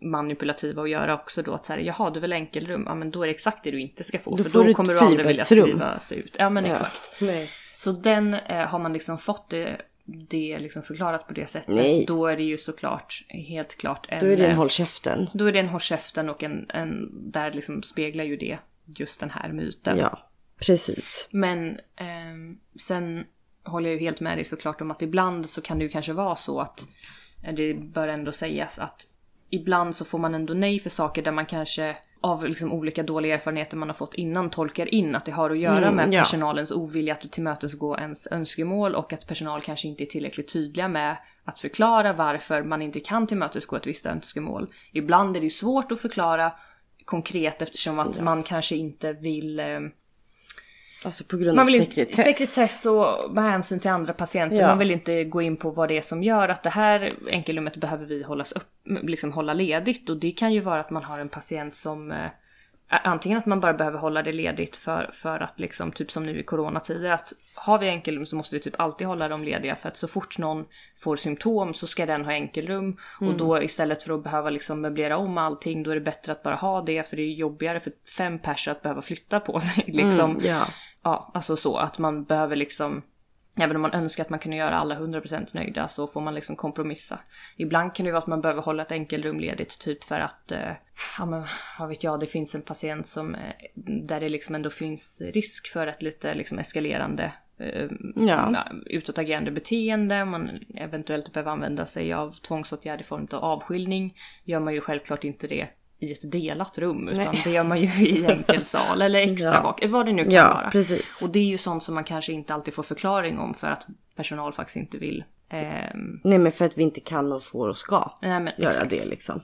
manipulativa att göra också då att så här, jaha du vill enkelrum, ja men då är det exakt det du inte ska få Då för då kommer du aldrig vilja skrivas ut. Ja men exakt. Nej. Så den eh, har man liksom fått det, det liksom förklarat på det sättet. Nej. Då är det ju såklart helt klart en... Då är det en eh, håll käften. då är det en håll käften och en, en... Där liksom speglar ju det just den här myten. Ja, precis. Men ehm, sen håller jag ju helt med dig såklart om att ibland så kan det ju kanske vara så att eh, det bör ändå sägas att ibland så får man ändå nej för saker där man kanske av liksom olika dåliga erfarenheter man har fått innan tolkar in att det har att göra Mm, med ja. personalens ovilja att tillmötesgå ens önskemål och att personal kanske inte är tillräckligt tydliga med att förklara varför man inte kan tillmötesgå ett visst önskemål. Ibland är det ju svårt att förklara konkret eftersom att man kanske inte vill eh, Alltså på grund man av vill inte, sekretess. sekretess och med hänsyn till andra patienter. Ja. Man vill inte gå in på vad det är som gör att det här enkelrummet behöver vi hållas upp, liksom hålla ledigt. Och det kan ju vara att man har en patient som eh, Antingen att man bara behöver hålla det ledigt för, för att liksom, typ som nu i coronatider, att har vi enkelrum så måste vi typ alltid hålla dem lediga för att så fort någon får symptom så ska den ha enkelrum. Och då istället för att behöva liksom möblera om allting, då är det bättre att bara ha det för det är jobbigare för fem personer att behöva flytta på sig. *laughs* liksom. Mm, ja. Ja, alltså så att man behöver liksom Även om man önskar att man kunde göra alla 100% nöjda så får man liksom kompromissa. Ibland kan det vara att man behöver hålla ett enkelrum ledigt typ för att, eh, ja men vad vet jag, det finns en patient som, eh, där det liksom ändå finns risk för ett lite liksom eskalerande eh, Ja. utåtagerande beteende, man eventuellt behöver använda sig av tvångsåtgärd i form av avskiljning. Gör man ju självklart inte det i ett delat rum utan Nej. det gör man ju i enkel sal eller extra Ja. bak, vad det nu kan Ja, vara. precis. Och det är ju sånt som man kanske inte alltid får förklaring om för att personal faktiskt inte vill. Ehm, Nej men för att vi inte kan och får och ska nej men göra exakt. det liksom.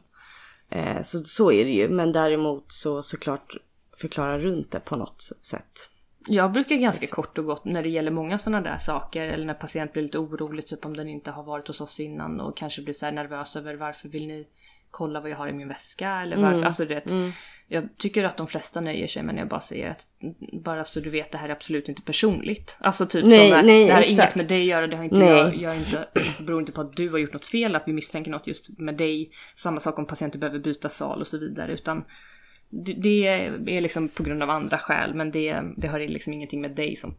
Eh, så, så är det ju. Men däremot så såklart förklara runt det på något sätt. Jag brukar ganska kort och gott när det gäller många sådana där saker eller när patient blir lite orolig typ om den inte har varit hos oss innan och kanske blir så nervös över varför vill ni kolla vad jag har i min väska eller varför. Mm. Alltså det, Jag tycker att de flesta nöjer sig med när jag bara säger att bara så du vet det här är absolut inte personligt. Alltså typ Nej, som nej, det här har inget exakt. med dig att göra, det har inte, Nej. jag, jag är inte, *clears throat* beror inte på att du har gjort något fel, att vi misstänker något just med dig. Samma sak om patienter behöver byta sal och så vidare utan det, det är liksom på grund av andra skäl men det, det har liksom ingenting med dig som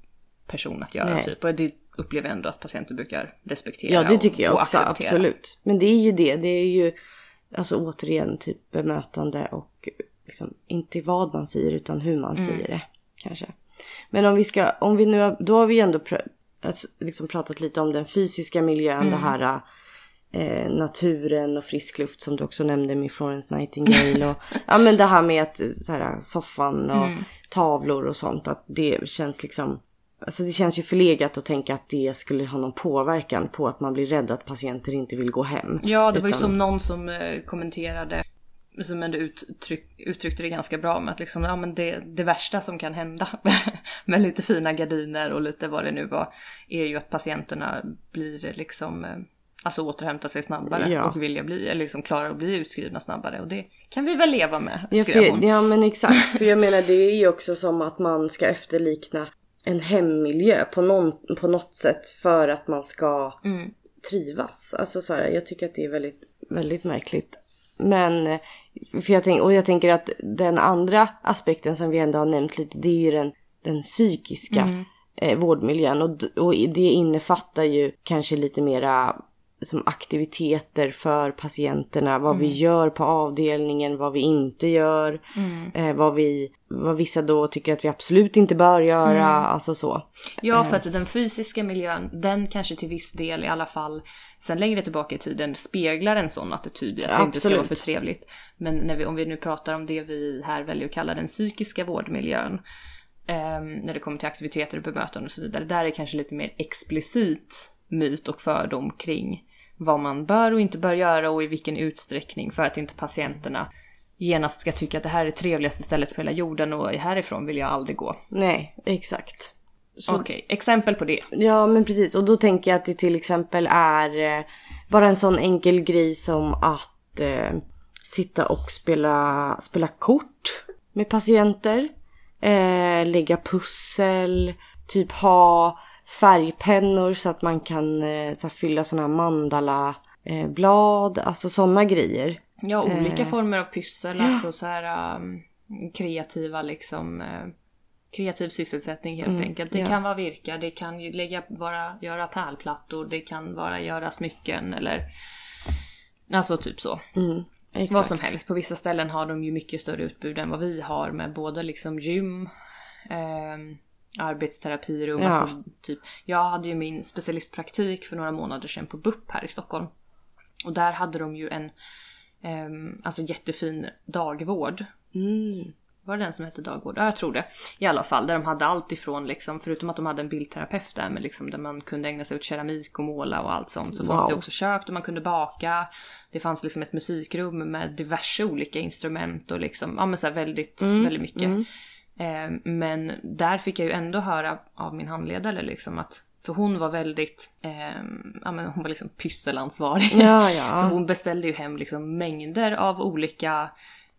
person att göra Nej. typ. Och det upplever jag ändå att patienter brukar respektera Ja det tycker jag och också, acceptera. absolut. Men det är ju det, det är ju alltså återigen typ bemötande och liksom inte vad man säger utan hur man Mm. säger det kanske. Men om vi ska, om vi nu, då har vi ändå pr- alltså, liksom pratat lite om den fysiska miljön, Mm. det här eh, naturen och frisk luft som du också nämnde med Florence Nightingale och *laughs* ja men det här med att så här, soffan och Mm. tavlor och sånt att det känns liksom Alltså det känns ju förlegat att tänka att det skulle ha någon påverkan på att man blir rädd att patienter inte vill gå hem. Ja, det var ju Utan- som någon som eh, kommenterade som ändå uttryck, uttryckte det ganska bra med att liksom, ja men det, det värsta som kan hända *laughs* med lite fina gardiner och lite vad det nu var är ju att patienterna blir liksom eh, alltså återhämta sig snabbare Ja. och vilja bli, eller liksom klarar att bli utskrivna snabbare och det kan vi väl leva med, Ja, skrev hon. ja men exakt. *laughs* För jag menar det är ju också som att man ska efterlikna en hemmiljö på, någon, på något sätt för att man ska Mm. trivas. Alltså så här, jag tycker att det är väldigt, väldigt märkligt. Men, för jag tänk, och jag tänker att den andra aspekten som vi ändå har nämnt lite det är ju den, den psykiska Mm. eh, vårdmiljön. Och, och det innefattar ju kanske lite mera som aktiviteter för patienterna. Vad vi gör på avdelningen, vad vi inte gör. Eh, vad, vi, vad vissa då tycker att vi absolut inte bör göra. Alltså så. Ja, för att den fysiska miljön, den kanske till viss del i alla fall sen längre tillbaka i tiden speglar en sån attityd. Att det inte ska vara Absolut. för trevligt. Men när vi, om vi nu pratar om det vi här väljer att kalla den psykiska vårdmiljön. ehm, när det kommer till aktiviteter och bemötande och så vidare. Där är det kanske lite mer explicit myt och fördom kring vad man bör och inte bör göra och i vilken utsträckning för att inte patienterna genast ska tycka att det här är det trevligaste stället på hela jorden och härifrån vill jag aldrig gå. Nej, exakt. Okej, exempel på det. Ja men precis och då tänker jag att det till exempel är eh, bara en sån enkel grej som att eh, sitta och spela, spela kort med patienter. Eh, lägga pussel, typ ha färgpennor så att man kan eh, så här, fylla såna här mandala eh, blad, alltså såna grejer. Ja, olika Eh. former av pyssel, alltså så här um, kreativa liksom uh, kreativ sysselsättning helt enkelt. Det Mm, ja. kan vara virka, det kan lägga, vara, göra pärlplattor, det kan vara göra smycken eller alltså typ så. Mm. Vad som helst. På vissa ställen har de ju mycket större utbud än vad vi har med både liksom gym, ehm, arbetsterapirum, Ja. alltså typ. Jag hade ju min specialistpraktik för några månader sedan på BUP här i Stockholm. Och där hade de ju en ehm, alltså jättefin dagvård. Mm. Var det den som hette dagvård? Ja, jag tror det. I alla fall, där de hade allt ifrån liksom, förutom att de hade en bildterapeut där, men liksom där man kunde ägna sig åt keramik och måla och allt sånt, så fanns Wow. det också kök där man kunde baka. Det fanns liksom ett musikrum med diverse olika instrument och liksom, ja men så här väldigt, väldigt mycket. Eh, men där fick jag ju ändå höra av min handledare liksom att för hon var väldigt, eh, ja men hon var liksom pysselansvarig. Ja, ja. *laughs* Så hon beställde ju hem liksom mängder av olika,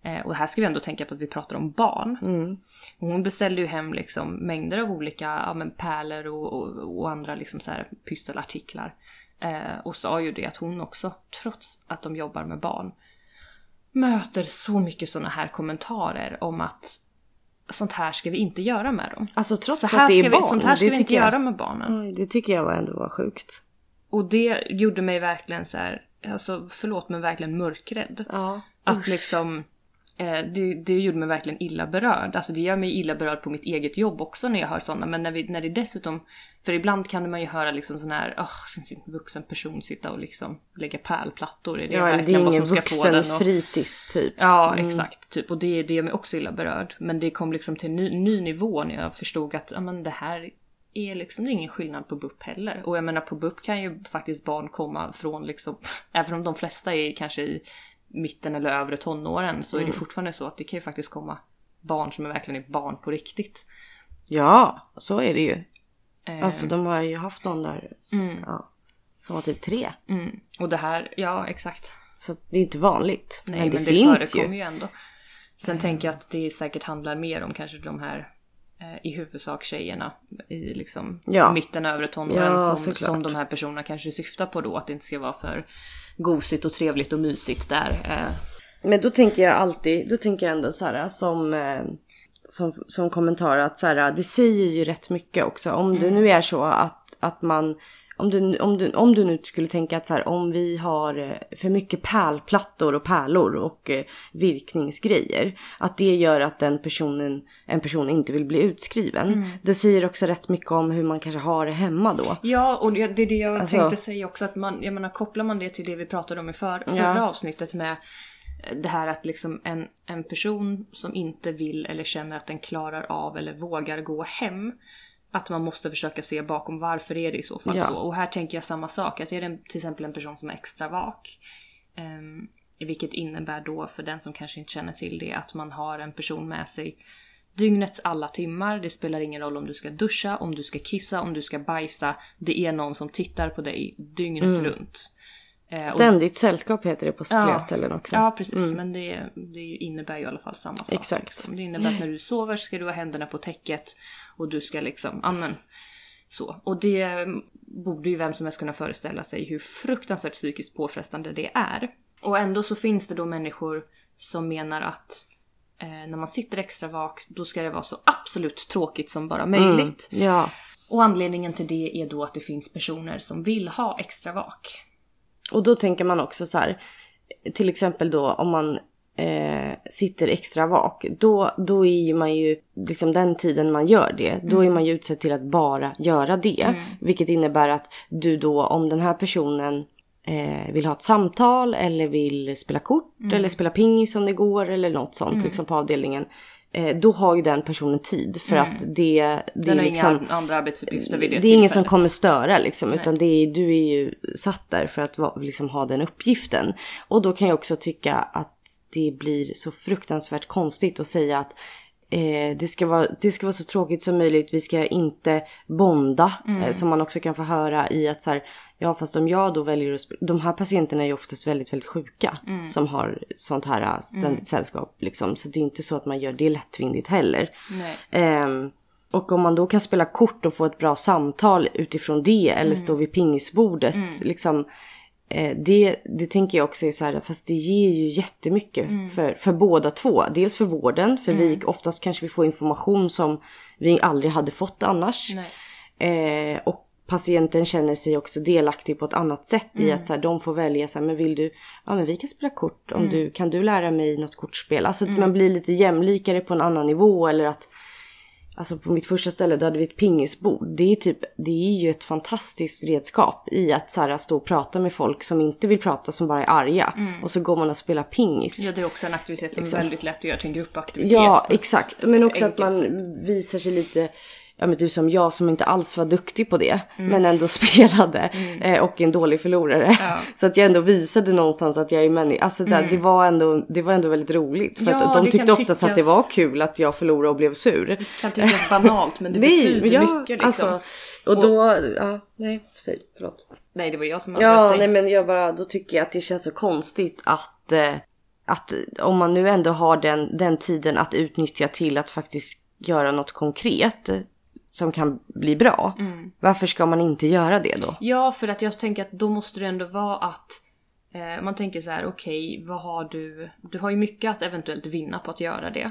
eh, och här ska vi ändå tänka på att vi pratar om barn. Mm. Hon beställde ju hem liksom mängder av olika ja, men pärlor och, och, och andra liksom så här pysselartiklar. Eh, och sa ju det att hon också, trots att de jobbar med barn, möter så mycket såna här kommentarer om att sånt här ska vi inte göra med dem. Alltså trots Så att det är barn. vi, sånt här ska vi inte jag- göra med barnen. Det tycker jag ändå var sjukt. Och det gjorde mig verkligen så här, alltså förlåt men verkligen mörkrädd. Ja. Att liksom, eh, det, det gjorde mig verkligen illa berörd. Alltså det gör mig illa berörd på mitt eget jobb också när jag hör sådana. Men när, vi, när det dessutom, för ibland kan man ju höra liksom sån här, oh, en vuxen person sitta och liksom lägga pärlplattor. Är det Ja, det är vad ingen som ska få den att... fritids typ. Ja, exakt. Typ. Och det, det gör mig också illa berörd. Men det kom liksom till en ny, ny nivå när jag förstod att ja, men det här är liksom ingen skillnad på BUP heller. Och jag menar på BUP kan ju faktiskt barn komma från liksom, *laughs* även om de flesta är kanske i mitten eller övre tonåren så är det fortfarande så att det kan ju faktiskt komma barn som är verkligen är barn på riktigt. Ja, så är det ju. Eh, Alltså de har ju haft någon där ja, som var typ tre. mm. Och det här, ja exakt. Så det är inte vanligt. Nej, men det men finns förekommer ju. ju ändå. Sen tänker jag att det säkert handlar mer om kanske de här eh, i huvudsak tjejerna i liksom Ja. mitten övre tonåren Ja, som, som de här personerna kanske syftar på då att det inte ska vara för gosigt och trevligt och mysigt där. Eh, Men då tänker jag alltid, då tänker jag ändå så här som, eh, som, som kommentar att så här, det säger ju rätt mycket också. Om det nu är så att, att man, om du, om, du, om du nu skulle tänka att så här, om vi har eh, för mycket pärlplattor och pärlor och eh, virkningsgrejer. Att det gör att den personen, en person inte vill bli utskriven. Det säger också rätt mycket om hur man kanske har det hemma då. Ja, och det det är det jag Alltså- tänkte säga också att man, jag menar kopplar man det till det vi pratade om i för, förra Ja. avsnittet med det här att liksom en, en person som inte vill eller känner att den klarar av eller vågar gå hem. Att man måste försöka se bakom varför är det i så fall Ja. så. Och här tänker jag samma sak. Att är det till exempel en person som är extra vak. Um, vilket innebär då för den som kanske inte känner till det att man har en person med sig dygnets alla timmar. Det spelar ingen roll om du ska duscha, om du ska kissa, om du ska bajsa. Det är någon som tittar på dig dygnet runt. Eh, Ständigt sällskap heter det på flera Ja. ställen också. Ja precis, men det, det innebär ju i alla fall samma sak. Exakt. Liksom. Det innebär att när du sover ska du ha händerna på täcket och du ska liksom, amen. Så. Och det borde ju vem som helst kunna föreställa sig hur fruktansvärt psykiskt påfrestande det är. Och ändå så finns det då människor som menar att eh, när man sitter extra vak, då ska det vara så absolut tråkigt som bara möjligt. Ja. Och anledningen till det är då att det finns personer som vill ha extra vak. Och då tänker man också så här, till exempel då om man eh, sitter extra vak, då, då är man ju, liksom den tiden man gör det, då är man ju utsedd till att bara göra det. Vilket innebär att du då, om den här personen eh, vill ha ett samtal eller vill spela kort eller spela pingis om det går eller något sånt liksom på avdelningen. Eh, då har ju den personen tid för att det, det Den är liksom... inga andra arbetsuppgifter vid det Det är ingen som kommer störa liksom, utan det är, du är ju satt där för att va- liksom, ha den uppgiften. Och då kan jag också tycka att det blir så fruktansvärt konstigt att säga att eh, det, ska vara, det ska vara så tråkigt som möjligt, vi ska inte bonda. Eh, som man också kan få höra i att så här, ja fast om jag då väljer att De här patienterna är ju oftast väldigt, väldigt sjuka. Som har sånt här eh, ständigt sällskap liksom. Så det är inte så att man gör det lättvindigt heller. Ehm, och om man då kan spela kort och få ett bra samtal utifrån det eller stå vid pingisbordet. Liksom, eh, det, det tänker jag också är så här, fast det ger ju jättemycket för, för båda två. Dels för vården, för vi oftast kanske vi får information som vi aldrig hade fått annars. Eh, och patienten känner sig också delaktig på ett annat sätt i att så här, de får välja så här, men vill du, ja men vi kan spela kort om du, kan du lära mig något kortspel? Alltså att man blir lite jämlikare på en annan nivå eller att Alltså på mitt första ställe då hade vi ett pingisbord. Det är, typ, det är ju ett fantastiskt redskap i att så här, stå och prata med folk som inte vill prata, som bara är arga. Och så går man och spelar pingis. Ja, det är också en aktivitet som Liksom. är väldigt lätt att göra till en gruppaktivitet. Ja, exakt. Men också att man visar sig lite, ja men du som jag som inte alls var duktig på det, men ändå *laughs* spelade eh, och en dålig förlorare. Ja. *laughs* Så att jag ändå visade någonstans att jag är människa. Alltså det, det, var ändå, det var ändå väldigt roligt. För Ja, att de det tyckte oftast att det tyckas- var kul att jag förlorade och blev sur. kan tyckas banalt men det *laughs* betyder ja, mycket liksom. Alltså, och då, ja, nej, säg, förlåt. Nej det var jag som avbröt Ja, nej men jag bara, då tycker jag att det känns så konstigt att, eh, att om man nu ändå har den, den tiden att utnyttja till att faktiskt göra något konkret som kan bli bra. Mm. Varför ska man inte göra det då? Ja, för att jag tänker att då måste det ändå vara att eh, man tänker så här, okej, vad har du? Du har ju mycket att eventuellt vinna på att göra det.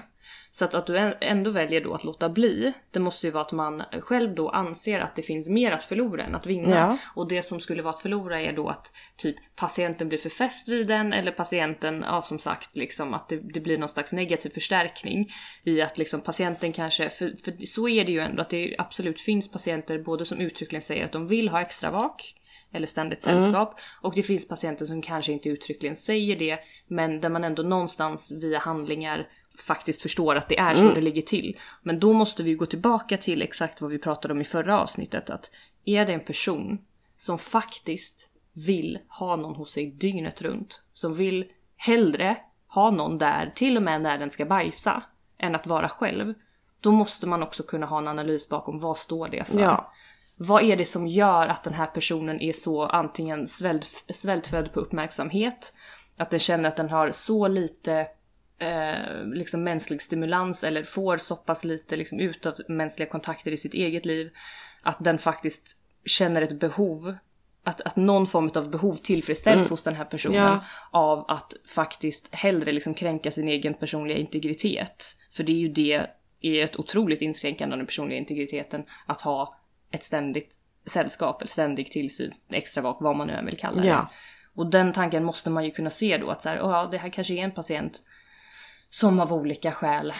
Så att, att du ändå väljer då att låta bli, det måste ju vara att man själv då anser att det finns mer att förlora än att vinna. Ja. Och det som skulle vara att förlora är då att typ patienten blir för fäst vid den eller patienten, ja som sagt liksom att det, det blir någon slags negativ förstärkning i att liksom patienten kanske, för, för så är det ju ändå att det absolut finns patienter både som uttryckligen säger att de vill ha extra vak eller ständigt sällskap. Mm. Och det finns patienter som kanske inte uttryckligen säger det men där man ändå någonstans via handlingar faktiskt förstår att det är så mm. det ligger till. Men då måste vi gå tillbaka till exakt vad vi pratade om i förra avsnittet. Att är det en person som faktiskt vill ha någon hos sig dygnet runt, som vill hellre ha någon där till och med när den ska bajsa, än att vara själv. Då måste man också kunna ha en analys bakom vad står det för. Ja. Vad är det som gör att den här personen är så antingen svält, svältfödd på uppmärksamhet, att den känner att den har så lite eh, liksom mänsklig stimulans eller får så pass lite liksom, ut av mänskliga kontakter i sitt eget liv att den faktiskt känner ett behov att, att någon form av behov tillfredsställs mm. hos den här personen ja. av att faktiskt hellre liksom kränka sin egen personliga integritet. För det är ju det, är ett otroligt inskränkande av den personliga integriteten att ha ett ständigt sällskap, eller ständig tillsyn, extra vak, vad man nu än vill kalla det. Ja. Och den tanken måste man ju kunna se då att så här, ja, det här kanske är en patient som av olika skäl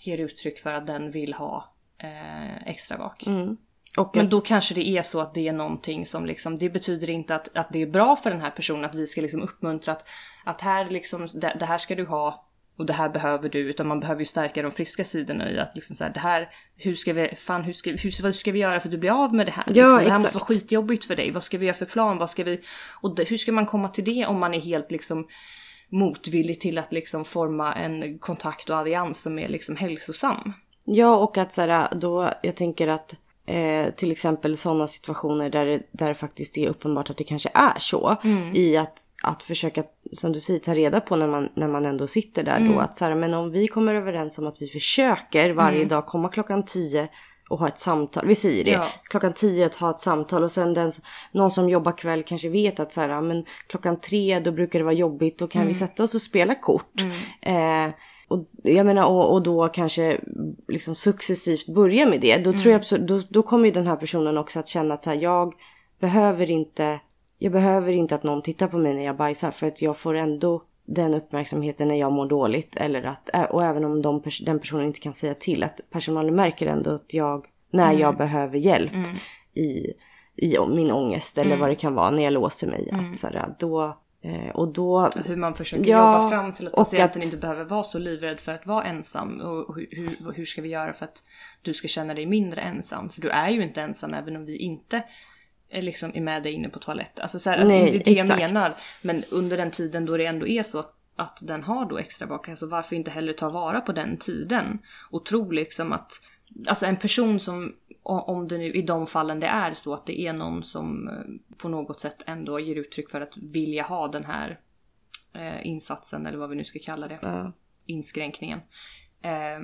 ger uttryck för att den vill ha eh, extra vak. Mm. Och, men då kanske det är så att det är någonting som liksom, det betyder inte att, att det är bra för den här personen att vi ska liksom uppmuntra att, att här liksom, det, det här ska du ha och det här behöver du, utan man behöver ju stärka de friska sidorna i att liksom så här, det här, hur ska vi, fan hur ska, hur, vad ska vi göra för att du blir av med det här? Ja, liksom, det här måste vara skitjobbigt för dig, vad ska vi göra för plan, vad ska vi, och det, hur ska man komma till det om man är helt liksom motvillig till att liksom forma en kontakt och allians som är liksom hälsosam? Ja, och att så här, då, jag tänker att Eh, till exempel sådana situationer där det, där det faktiskt är uppenbart att det kanske är så. Mm. I att, att försöka, som du säger, ta reda på när man, när man ändå sitter där mm. då. Att så här, men om vi kommer överens om att vi försöker varje mm. dag komma klockan 10 och ha ett samtal. Vi säger det. Ja. Klockan 10 att ha ett samtal och sen den, någon som jobbar kväll kanske vet att så här, men klockan 3 då brukar det vara jobbigt. Då kan vi mm. sätta oss och spela kort. Mm. Eh, och jag menar och, och då kanske liksom successivt börja med det. Då mm. tror jag absolut, då, då kommer ju den här personen också att känna att så här, jag behöver inte, jag behöver inte att någon tittar på mig när jag bajsar för att jag får ändå den uppmärksamheten när jag mår dåligt. Eller att, och även om de, den personen inte kan säga till, att personalen märker ändå att jag, när mm. jag behöver hjälp mm. i, i min ångest eller mm. vad det kan vara när jag låser mig. Att, mm. så här, då, Eh, och då, hur man försöker ja, jobba fram till att patienten att, inte behöver vara så livrädd för att vara ensam. Och hur, hur, hur, ska vi göra för att du ska känna dig mindre ensam? För du är ju inte ensam även om vi inte liksom, är med dig inne på toaletten. Alltså så här, Nej, det är det exakt. jag menar. Men under den tiden då det ändå är så att, den har då extra bak, alltså varför inte hellre ta vara på den tiden? Och tro liksom att Alltså en person som om det nu i de fallen det är så att det är någon som eh, på något sätt ändå ger uttryck för att vilja ha den här eh, insatsen eller vad vi nu ska kalla det. Mm. Inskränkningen. Eh,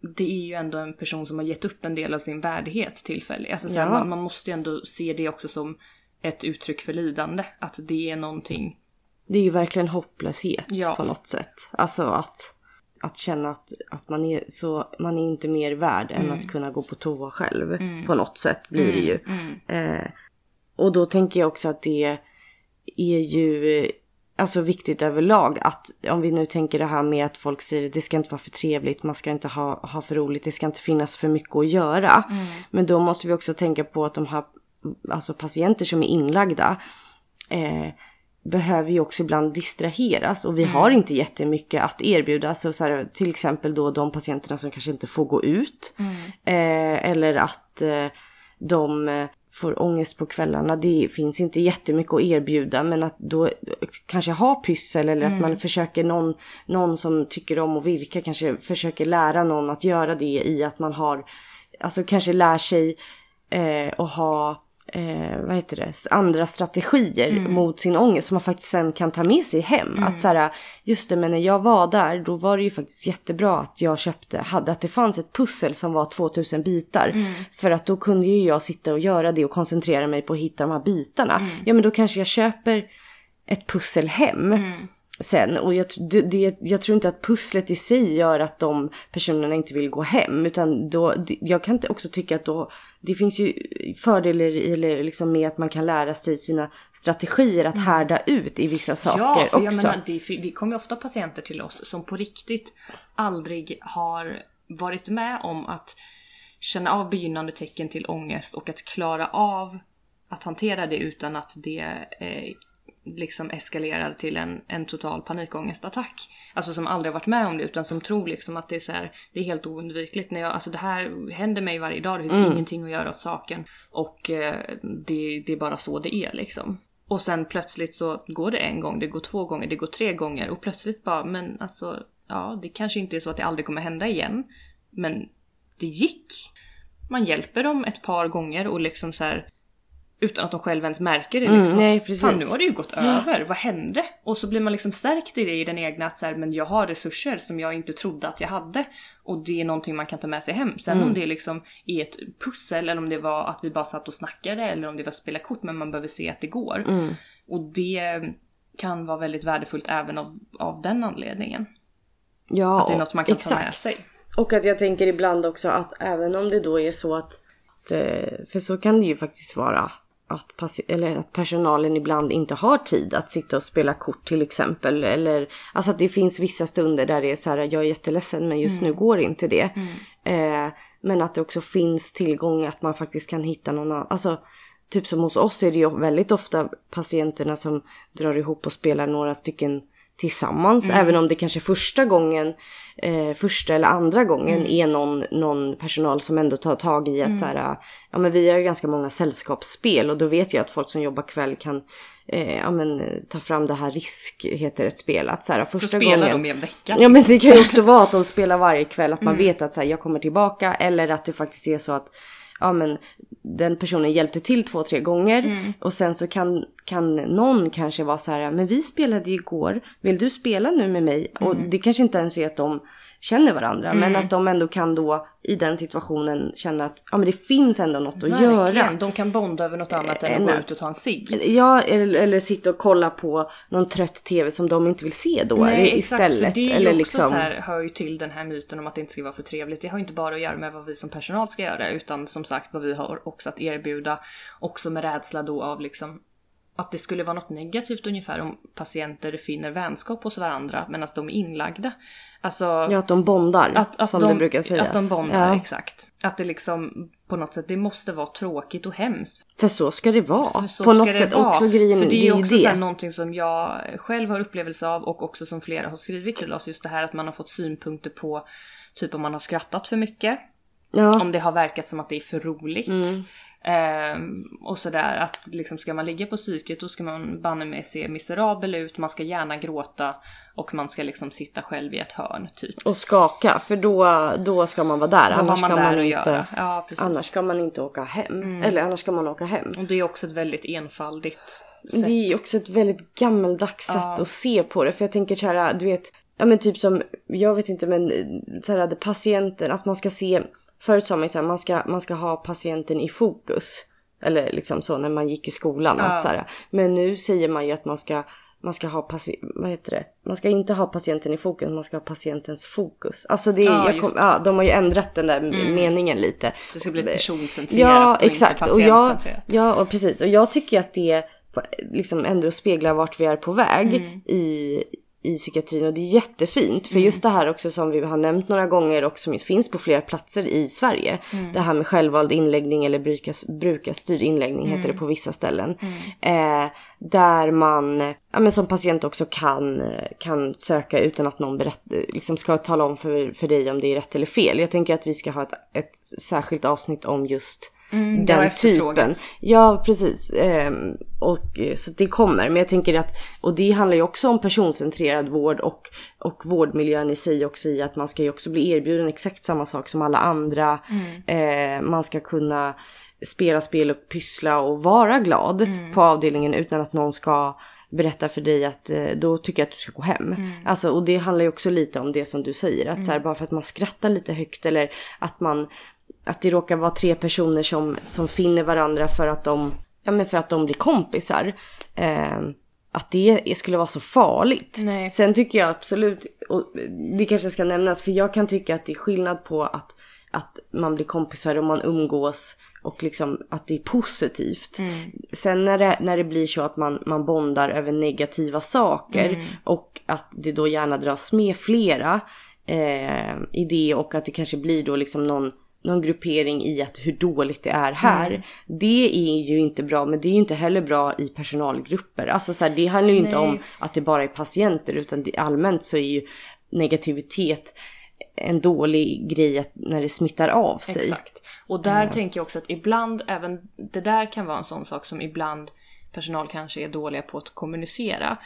det är ju ändå en person som har gett upp en del av sin värdighet tillfälligt. Alltså, ja. man, man, måste ju ändå se det också som ett uttryck för lidande. Att det är någonting. Det är ju verkligen hopplöshet ja. på något sätt. Alltså att att känna att, att man, är så, man är inte mer värd mm. än att kunna gå på toa själv. Mm. På något sätt blir det ju. Mm. mm. Eh, och då tänker jag också att det är ju alltså viktigt överlag att om vi nu tänker det här med att folk säger det ska inte vara för trevligt, man ska inte ha, ha för roligt, det ska inte finnas för mycket att göra. Mm. Men då måste vi också tänka på att de här alltså patienter som är inlagda eh, behöver ju också ibland distraheras och vi mm. har inte jättemycket att erbjuda. Så, så här, till exempel då de patienterna som kanske inte får gå ut. Mm. Eh, eller att eh, de eh, får ångest på kvällarna. Det finns inte jättemycket att erbjuda men att då kanske ha pyssel eller mm. att man försöker någon, någon som tycker om att virka kanske försöker lära någon att göra det i att man har, alltså kanske lär sig eh, att ha eh, vad heter det, andra strategier mm. mot sin ångest som man faktiskt sen kan ta med sig hem. Mm. Att så här, just det, men när jag var där då var det ju faktiskt jättebra att jag köpte, hade att det fanns ett pussel som var 2000 bitar. Mm. För att då kunde ju jag sitta och göra det och koncentrera mig på att hitta de här bitarna. Mm. Ja men då kanske jag köper ett pussel hem. Mm. sen. Och jag, det, jag tror inte att pusslet i sig gör att de personerna inte vill gå hem. Utan då, jag kan inte också tycka att då, det finns ju fördelar eller liksom med att man kan lära sig sina strategier att härda ut i vissa saker ja, för jag också. Menar, det, vi kommer ju ofta patienter till oss som på riktigt aldrig har varit med om att känna av begynnande tecken till ångest och att klara av att hantera det utan att det eh, liksom eskalerar till en, en total panikångestattack. Alltså som aldrig varit med om det utan som tror liksom att det är så här, det är helt oundvikligt. När jag, alltså det här händer mig varje dag, det finns mm. ingenting att göra åt saken. Och eh, det, det är bara så det är liksom. Och sen plötsligt så går det en gång, det går två gånger, det går tre gånger och plötsligt bara, men alltså ja, det kanske inte är så att det aldrig kommer hända igen. Men det gick. Man hjälper dem ett par gånger och liksom så här utan att de själva ens märker det mm, liksom. Mm, nej, precis. Fan nu har det ju gått över, vad hände? Och så blir man liksom stärkt i det i den egna att så här, men jag har resurser som jag inte trodde att jag hade. Och det är någonting man kan ta med sig hem. Sen mm. om det liksom är ett pussel eller om det var att vi bara satt och snackade eller om det var att spela kort men man behöver se att det går. Mm. Och det kan vara väldigt värdefullt även av, av den anledningen. Ja, att det är något man kan exakt. ta med sig. Och att jag tänker ibland också att även om det då är så att eh, för så kan det ju faktiskt vara att, eller att personalen ibland inte har tid att sitta och spela kort till exempel. Eller alltså att det finns vissa stunder där det är så här, jag är jätteledsen men just mm. nu går inte det. Mm. Eh, men att det också finns tillgång att man faktiskt kan hitta någon annan. Alltså typ som hos oss är det ju väldigt ofta patienterna som drar ihop och spelar några stycken tillsammans. Mm. Även om det kanske första gången, eh, första eller andra gången mm. är någon, någon personal som ändå tar tag i att mm. så här, ja men vi har ganska många sällskapsspel och då vet jag att folk som jobbar kväll kan eh, ja, men, ta fram det här risk, heter ett spel. Att så här, första spelar gången, de i en vecka. Ja men det kan ju också vara att de spelar varje kväll, att man mm. vet att så här, jag kommer tillbaka eller att det faktiskt är så att ja men den personen hjälpte till två, tre gånger mm. och sen så kan, kan någon kanske vara så här, men vi spelade ju igår, vill du spela nu med mig? Mm. Och det kanske inte ens är att de känner varandra, mm. men att de ändå kan då i den situationen känna att ja, men det finns ändå något att Verkligen. göra. De kan bonda över något annat än att gå ut och ta en cigg. Ja, eller, eller sitta och kolla på någon trött tv som de inte vill se då Nej, istället. Exakt, för det är eller ju liksom... också så här, hör ju till den här myten om att det inte ska vara för trevligt. Det har ju inte bara att göra med vad vi som personal ska göra utan som sagt vad vi har också att erbjuda. Också med rädsla då av liksom att det skulle vara något negativt ungefär om patienter finner vänskap hos varandra medan de är inlagda. Alltså, ja, att de bondar. Att, att som de, det brukar sägas. Att de bondar, ja. exakt. Att det liksom på något sätt, det måste vara tråkigt och hemskt. För så ska det vara. På något sätt vara. också grejen. För det är ju också det. Någonting som jag själv har upplevelse av och också som flera har skrivit till oss. Just det här att man har fått synpunkter på typ om man har skrattat för mycket. Ja. Om det har verkat som att det är för roligt. Mm. Ehm, och sådär att liksom ska man ligga på psyket då ska man banne mig se miserabel ut, man ska gärna gråta och man ska liksom sitta själv i ett hörn typ. Och skaka för då, då ska man vara där. Då annars man ska där man att inte, göra. Ja, annars ska man inte åka hem. Mm. Eller annars ska man åka hem. Och det är också ett väldigt enfaldigt Men det är också ett väldigt gammaldags sätt Ja. att se på det. För jag tänker så här, du vet, ja men typ som, jag vet inte men så här, det patienten, alltså man ska se, förut sa man ju man ska, man ska ha patienten i fokus. Eller liksom så när man gick i skolan. Ja. Att så här, men nu säger man ju att man ska man ska ha vad heter det? Man ska inte ha patienten i fokus, man ska ha patientens fokus. Alltså det är, Ja, kom, ja, de har ju ändrat den där Mm. meningen lite. Det ska bli personcentrerat Ja, och exakt. inte Och jag, patientcentrerat. ja, och precis. Och jag tycker att det liksom ändå speglar vart vi är på väg Mm. i, i psykiatrin och det är jättefint. För Mm. just det här också som vi har nämnt några gånger och som finns på flera platser i Sverige. Mm. Det här med självvald inläggning eller brukars, brukarstyrd inläggning heter Mm. det på vissa ställen. Eh, där man ja, men som patient också kan, kan söka utan att någon berätt, liksom ska tala om för, för dig om det är rätt eller fel. Jag tänker att vi ska ha ett, ett särskilt avsnitt om just Mm, den typen. Ja, precis. Ehm, och, eh, så det kommer. Men jag tänker att, och det handlar ju också om personcentrerad vård och, och vårdmiljön i sig också i att man ska ju också bli erbjuden exakt samma sak som alla andra. Eh, man ska kunna spela spel och pyssla och vara glad på avdelningen utan att någon ska berätta för dig att eh, då tycker jag att du ska gå hem. Alltså, och det handlar ju också lite om det som du säger. Att så här, bara för att man skrattar lite högt eller att man att det råkar vara tre personer som, som finner varandra för att de, ja men för att de blir kompisar. Eh, att det skulle vara så farligt. Nej. Sen tycker jag absolut, och det kanske ska nämnas, för jag kan tycka att det är skillnad på att, att man blir kompisar och man umgås och liksom att det är positivt. Sen när det, när det blir så att man, man bondar över negativa saker och att det då gärna dras med flera eh, i det och att det kanske blir då liksom någon någon gruppering i att hur dåligt det är här. Det är ju inte bra men det är ju inte heller bra i personalgrupper. Alltså så här, det handlar ju inte Nej. om att det bara är patienter utan det, allmänt så är ju negativitet en dålig grej att, när det smittar av sig. Exakt. Och där tänker jag också att ibland, även det där kan vara en sån sak som ibland personal kanske är dåliga på att kommunicera.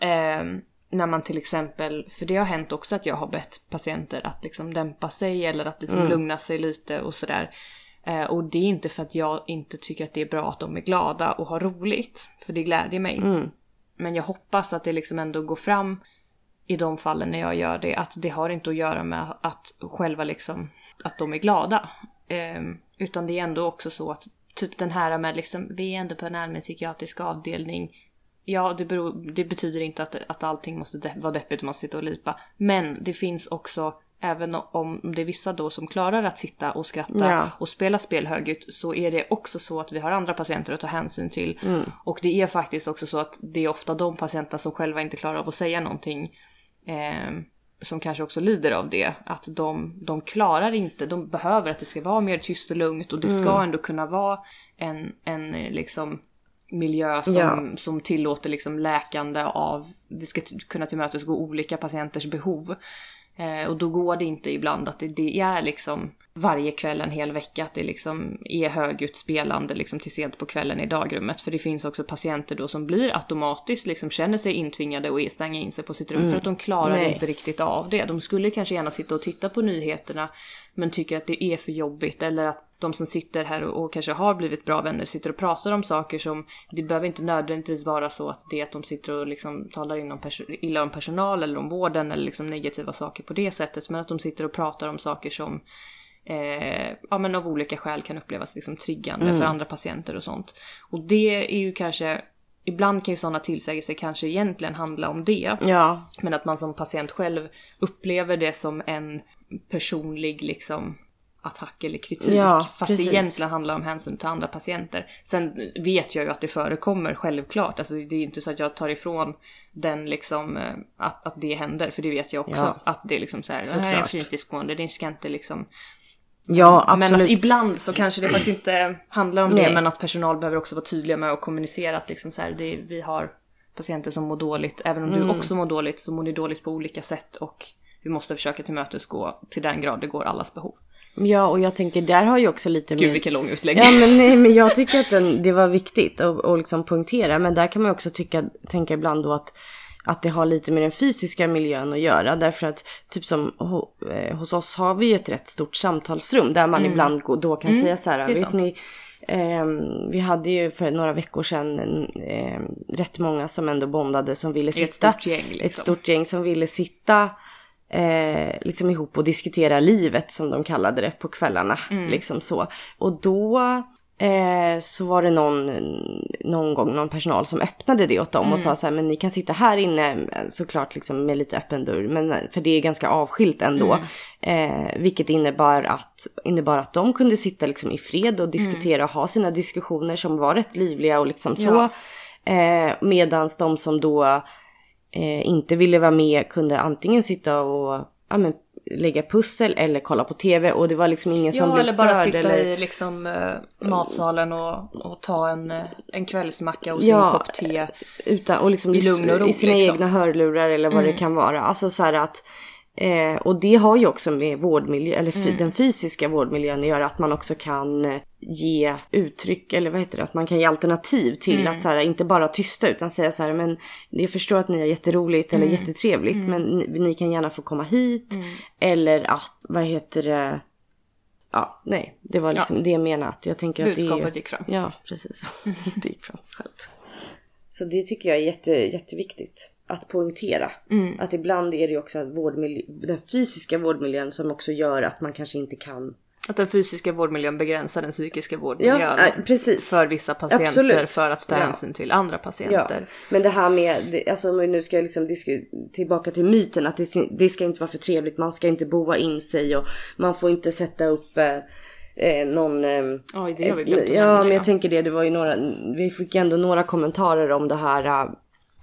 Ehm, när man till exempel, för det har hänt också att jag har bett patienter att liksom dämpa sig eller att liksom lugna sig lite och sådär. Eh, och det är inte för att jag inte tycker att det är bra att de är glada och har roligt, för det glädjer mig. Men jag hoppas att det liksom ändå går fram i de fallen när jag gör det, att det har inte att göra med att själva liksom, att de är glada. Ehm, utan det är ändå också så att typ den här med liksom, vi är ändå på en allmän psykiatrisk avdelning. Ja, det, beror, det betyder inte att, att allting måste de- vara deppigt och man sitter och lipa. Men det finns också, även om det är vissa då som klarar att sitta och skratta Ja. och spela spel högljutt så är det också så att vi har andra patienter att ta hänsyn till. Och det är faktiskt också så att det är ofta de patienterna som själva inte klarar av att säga någonting eh, som kanske också lider av det. Att de, de klarar inte, de behöver att det ska vara mer tyst och lugnt och det ska ändå kunna vara en, en eh, liksom miljö som, Ja. som tillåter liksom läkande av, det ska kunna tillmötesgå olika patienters behov. Eh, och då går det inte ibland att det, det är liksom varje kväll en hel vecka att det liksom är högljutt spelande liksom till sent på kvällen i dagrummet. För det finns också patienter då som blir automatiskt liksom känner sig intvingade och stänga in sig på sitt rum för att de klarar Nej. inte riktigt av det. De skulle kanske gärna sitta och titta på nyheterna men tycker att det är för jobbigt eller att de som sitter här och, och kanske har blivit bra vänner sitter och pratar om saker som det behöver inte nödvändigtvis vara så att det är att de sitter och liksom talar in om illa om personal eller om vården eller liksom negativa saker på det sättet men att de sitter och pratar om saker som eh, ja, men av olika skäl kan upplevas liksom triggande för andra patienter och sånt. Och det är ju kanske, ibland kan ju sådana tillsägelser kanske egentligen handla om det. Ja, Men att man som patient själv upplever det som en personlig liksom attack eller kritik. Ja, fast precis. det egentligen handlar om hänsyn till andra patienter. Sen vet jag ju att det förekommer självklart. Alltså det är inte så att jag tar ifrån den liksom eh, att, att det händer. För det vet jag också. Ja. Att det är liksom så här, det här är en Såklart. fritidsgående, det ska inte liksom ja men absolut. att ibland så kanske det faktiskt inte handlar om Nej. det, men att personal behöver också vara tydliga med att kommunicera att liksom så här, det, vi har patienter som mår dåligt. Även om Mm. du också mår dåligt så mår ni dåligt på olika sätt och vi måste försöka tillmötesgå till den grad det går allas behov. Ja och jag tänker där har ju också lite Gud med... vilken lång utlägg. Ja men nej men jag tycker att den, det var viktigt att och liksom poängtera. Men där kan man också tycka, tänka ibland då att, att det har lite med den fysiska miljön att göra. Därför att typ som eh, hos oss har vi ju ett rätt stort samtalsrum där man ibland gå- då kan säga så här. Mm. Vet sant. ni, ehm, vi hade ju för några veckor sedan eh, rätt många som ändå bondade som ville sitta. stort gäng, liksom. Ett stort gäng som ville sitta eh, liksom ihop och diskutera livet som de kallade det på kvällarna. Mm. Liksom så. Och då eh, så var det någon, någon gång någon personal som öppnade det åt dem Mm. och sa så här, men ni kan sitta här inne såklart liksom med lite öppen dörr, men för det är ganska avskilt ändå. Mm. Eh, vilket innebar att, innebar att de kunde sitta liksom i fred och diskutera och ha sina diskussioner som var rätt livliga och liksom så. Ja. Eh, medans de som då eh, inte ville vara med kunde antingen sitta och ja, men, lägga pussel eller kolla på tv och det var liksom ingen som Ja, blev eller bara störd. sitta eller... i liksom eh, matsalen och, och ta en, eh, en kvällsmacka och sin Ja, kopp te. Utan, och liksom I lugn och ro, i sina liksom. egna hörlurar eller vad det kan vara. Alltså så här att Eh, och det har ju också med vårdmiljö, eller fy, den fysiska vårdmiljön att göra. Att man också kan eh, ge uttryck, eller vad heter det? Att man kan ge alternativ till att så här, inte bara tysta utan säga så här, men jag förstår att ni har jätteroligt eller jättetrevligt men ni, ni kan gärna få komma hit. Eller att, vad heter det? Ja, nej, det var liksom det jag menade. Att jag tänker att det är, Budskapet gick fram. Ja, precis. *laughs* det gick fram självt. Så det tycker jag är jätte, jätteviktigt att poängtera. Mm. Att ibland är det ju också vårdmiljö, den fysiska vårdmiljön som också gör att man kanske inte kan Att den fysiska vårdmiljön begränsar den psykiska vårdmiljön. Ja, precis. För vissa patienter Absolut. för att ta Ja. hänsyn till andra Ja, patienter. men det här med, alltså nu ska liksom disk- tillbaka till myten att det, det ska inte vara för trevligt, man ska inte boa in sig och man får inte sätta upp eh, eh, någon... Eh, Oj, det har vi glömt att Ja, men ja. jag tänker det, det var ju några, vi fick ändå några kommentarer om det här eh,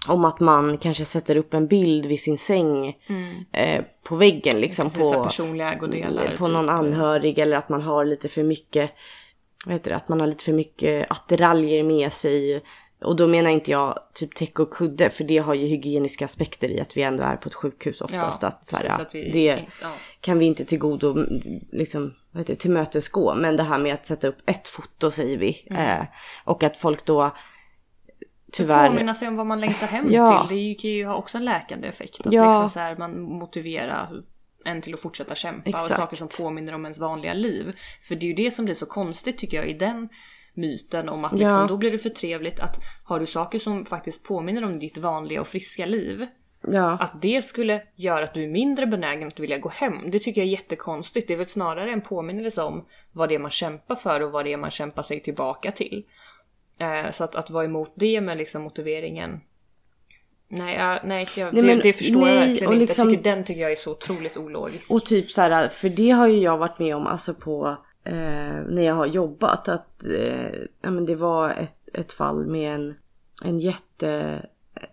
om att man kanske sätter upp en bild vid sin säng eh, på väggen liksom Mm. Precis, på, personliga ägodelar. på typ. någon anhörig eller att man har lite för mycket, vad heter det, att man har lite för mycket attiraljer med sig. Och då menar inte jag typ täcke och kudde för det har ju hygieniska aspekter i att vi ändå är på ett sjukhus oftast. Ja, att, så här, att vi- det ja. kan vi inte tillgodo liksom, vad heter det, tillmötesgå. Men det här med att sätta upp ett foto säger vi. Mm. Eh, och att folk då tyvärr... Påminna sig om vad man längtar hem Ja. till. Det kan ju ha också en läkande effekt. Att Ja. liksom så här, man motiverar en till att fortsätta kämpa Exakt. och saker som påminner om ens vanliga liv. För det är ju det som blir så konstigt tycker jag i den myten om att liksom, Ja. då blir det för trevligt att har du saker som faktiskt påminner om ditt vanliga och friska liv Ja. att det skulle göra att du är mindre benägen att vilja gå hem, det tycker jag är jättekonstigt. Det är väl snarare en påminnelse om vad det är man kämpar för och vad det är man kämpar sig tillbaka till. Eh, så att, att vara emot det med liksom motiveringen Nej, jag, nej, jag, Nej, det, men det förstår nej, jag verkligen och inte. liksom- Jag tycker, den tycker jag är så otroligt ologisk. Och typ så här, för det har ju jag varit med om alltså på eh, när jag har jobbat att eh, ja, men det var ett, ett fall med en, en jätte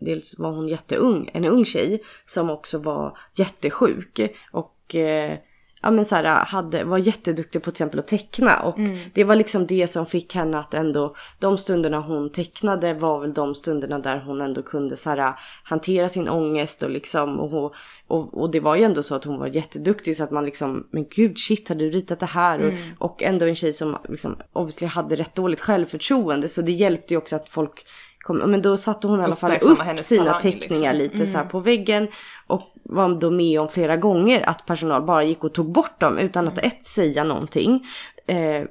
Dels var hon jätteung, en ung tjej som också var jättesjuk och eh, ja men så här, hade, var jätteduktig på till exempel att teckna. Och det var liksom det som fick henne att ändå de stunderna hon tecknade var väl de stunderna där hon ändå kunde så här, hantera sin ångest och liksom och, och, och det var ju ändå så att hon var jätteduktig så att man liksom men gud shit har du ritat det här? Och, och ändå en tjej som liksom obviously hade rätt dåligt självförtroende. Så det hjälpte ju också att folk kom, men då satte hon i alla fall upp sina talang, teckningar liksom. lite så här på väggen. Och var då med om flera gånger att personal bara gick och tog bort dem utan att ett säga någonting. Eh,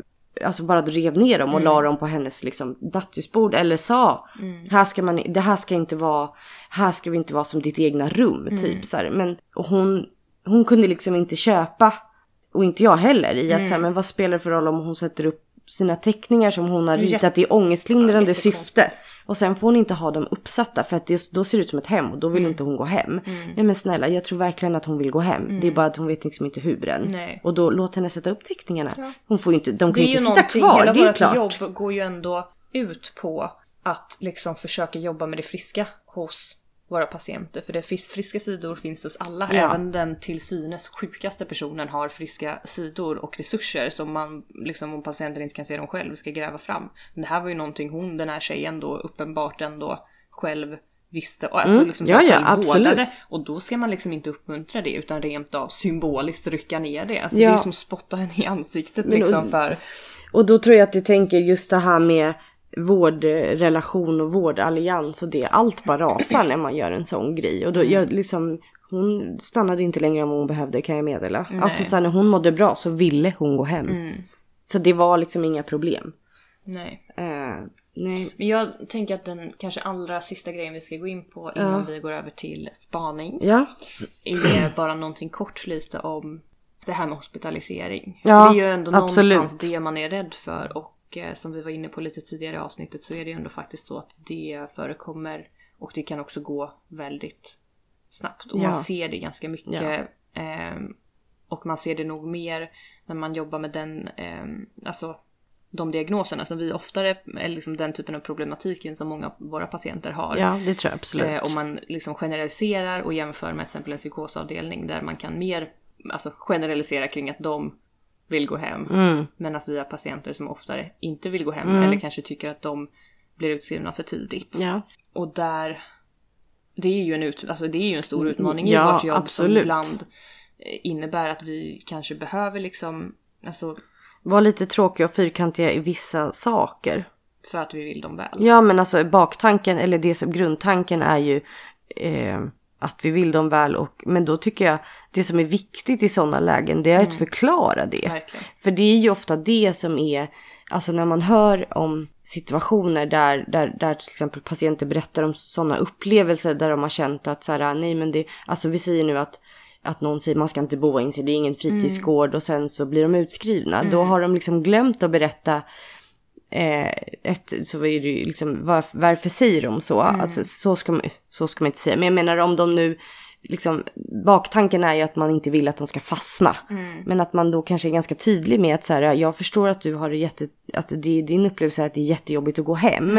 alltså bara rev ner dem och la dem på hennes liksom nattduksbord eller sa här ska man, det här ska inte vara, här ska vi inte vara som ditt egna rum typ så här. Men hon, hon kunde liksom inte köpa och inte jag heller i att så här, men vad spelar det för roll om hon sätter upp sina teckningar som hon har ritat i ångestlindrande Ja, syfte. Och sen får hon inte ha dem uppsatta för att det, då ser det ut som ett hem och då vill inte hon gå hem. Nej men snälla jag tror verkligen att hon vill gå hem. Det är bara att hon vet liksom inte hur än. Nej. Och då låt henne sätta upp teckningarna. Hon får ju inte, de kan ju inte sitta kvar, hela det är ju klart. jobb går ju ändå ut på att liksom försöka jobba med det friska hos våra patienter. För det finns friska sidor finns hos alla. Ja. Även den till synes sjukaste personen har friska sidor och resurser som man, liksom om patienten inte kan se dem själv, ska gräva fram. Men det här var ju någonting hon, den här tjejen då, uppenbart ändå själv visste och alltså Mm. liksom Ja, så ja, själv absolut. Och då ska man liksom inte uppmuntra det utan rent av symboliskt rycka ner det. Alltså Ja. det är som spotta henne i ansiktet Men- liksom för Och då tror jag att du tänker just det här med vårdrelation och vårdallians och det. Allt bara rasar när man gör en sån grej. Och då Mm. jag liksom, hon stannade inte längre om hon behövde kan jag meddela. Alltså så här, när hon mådde bra så ville hon gå hem. Mm. Så det var liksom inga problem. Nej. Eh, nej. Men jag tänker att den kanske allra sista grejen vi ska gå in på innan vi går över till spaning Ja. är bara någonting kort lite om det här med hospitalisering. Ja, det är ju ändå absolut. någonstans det man är rädd för och eh, som vi var inne på lite tidigare i avsnittet så är det ju ändå faktiskt så att det förekommer och det kan också gå väldigt snabbt och Ja. man ser det ganska mycket. ehm, och man ser det nog mer när man jobbar med den, ehm, alltså de diagnoserna som vi oftare, eller liksom den typen av problematiken som många av våra patienter har. ja, det tror jag absolut. Eh, om man liksom generaliserar och jämför med till exempel en psykosavdelning där man kan mer alltså, generalisera kring att de vill gå hem. Mm. Medan vi har patienter som oftare inte vill gå hem eller kanske tycker att de blir utskrivna för tidigt. Ja. Och där, det är ju en, ut, alltså det är ju en stor utmaning Ja, i vårt jobb absolut. som ibland eh, innebär att vi kanske behöver liksom, alltså Var lite tråkiga och fyrkantiga i vissa saker. för att vi vill dem väl. Ja men alltså baktanken eller det som grundtanken är ju eh, att vi vill dem väl och men då tycker jag det som är viktigt i sådana lägen det är att förklara det. Verkligen. För det är ju ofta det som är Alltså när man hör om situationer där, där, där till exempel patienter berättar om sådana upplevelser där de har känt att så här, nej men det, alltså vi säger nu att att någon säger man ska inte boa in sig, det är ingen fritidsgård och sen så blir de utskrivna. Då har de liksom glömt att berätta eh, ett, så är det ju liksom, var, varför säger de så? Alltså, så, ska man, så ska man inte säga. Men jag menar om de nu, liksom, baktanken är ju att man inte vill att de ska fastna. Men att man då kanske är ganska tydlig med att så här, jag förstår att du har det jätte, att det, din upplevelse är att det är jättejobbigt att gå hem.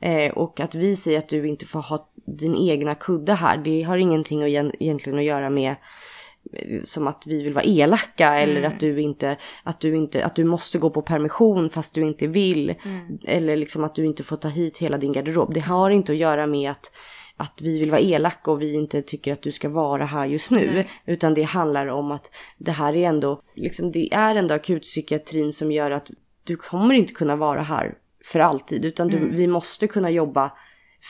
Eh, och att vi säger att du inte får ha din egna kudde här, det har ingenting att, egent- egentligen att göra med som att vi vill vara elaka eller att du inte, att du inte, att du måste gå på permission fast du inte vill. Eller liksom att du inte får ta hit hela din garderob. Det har inte att göra med att, att vi vill vara elaka och vi inte tycker att du ska vara här just nu. Utan det handlar om att det här är ändå, liksom det är ändå akutpsykiatrin som gör att du kommer inte kunna vara här för alltid. Utan du, vi måste kunna jobba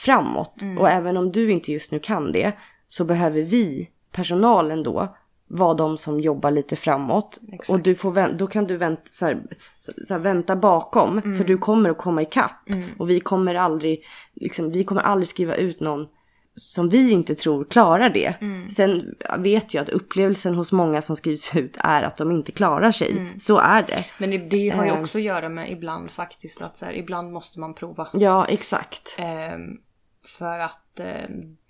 framåt. Och även om du inte just nu kan det så behöver vi, personalen då, vara de som jobbar lite framåt. Exakt. Och du får då kan du vänta, så här, så, här, vänta bakom. För du kommer att komma ikapp. Och vi kommer aldrig, liksom, vi kommer aldrig skriva ut någon som vi inte tror klarar det. Sen vet jag att upplevelsen hos många som skrivs ut är att de inte klarar sig. Så är det. Men det, det har ju Eh. också att göra med ibland faktiskt att så här, ibland måste man prova. Ja, exakt. Ehm, för att eh,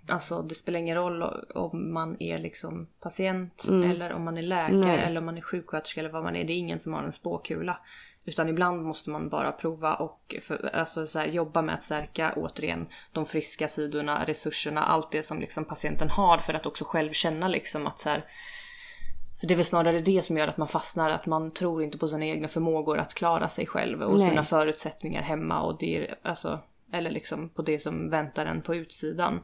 alltså det spelar ingen roll om man är liksom patient eller om man är läkare Mm. Nej. eller om man är sjuksköterska eller vad man är. Det är ingen som har en spåkula. Utan ibland måste man bara prova och för, alltså så här, jobba med att stärka återigen de friska sidorna, resurserna, allt det som liksom patienten har för att också själv känna liksom att så här, för det är väl snarare det som gör att man fastnar, att man tror inte på sina egna förmågor att klara sig själv och Nej. sina förutsättningar hemma och det alltså, eller liksom på det som väntar en på utsidan.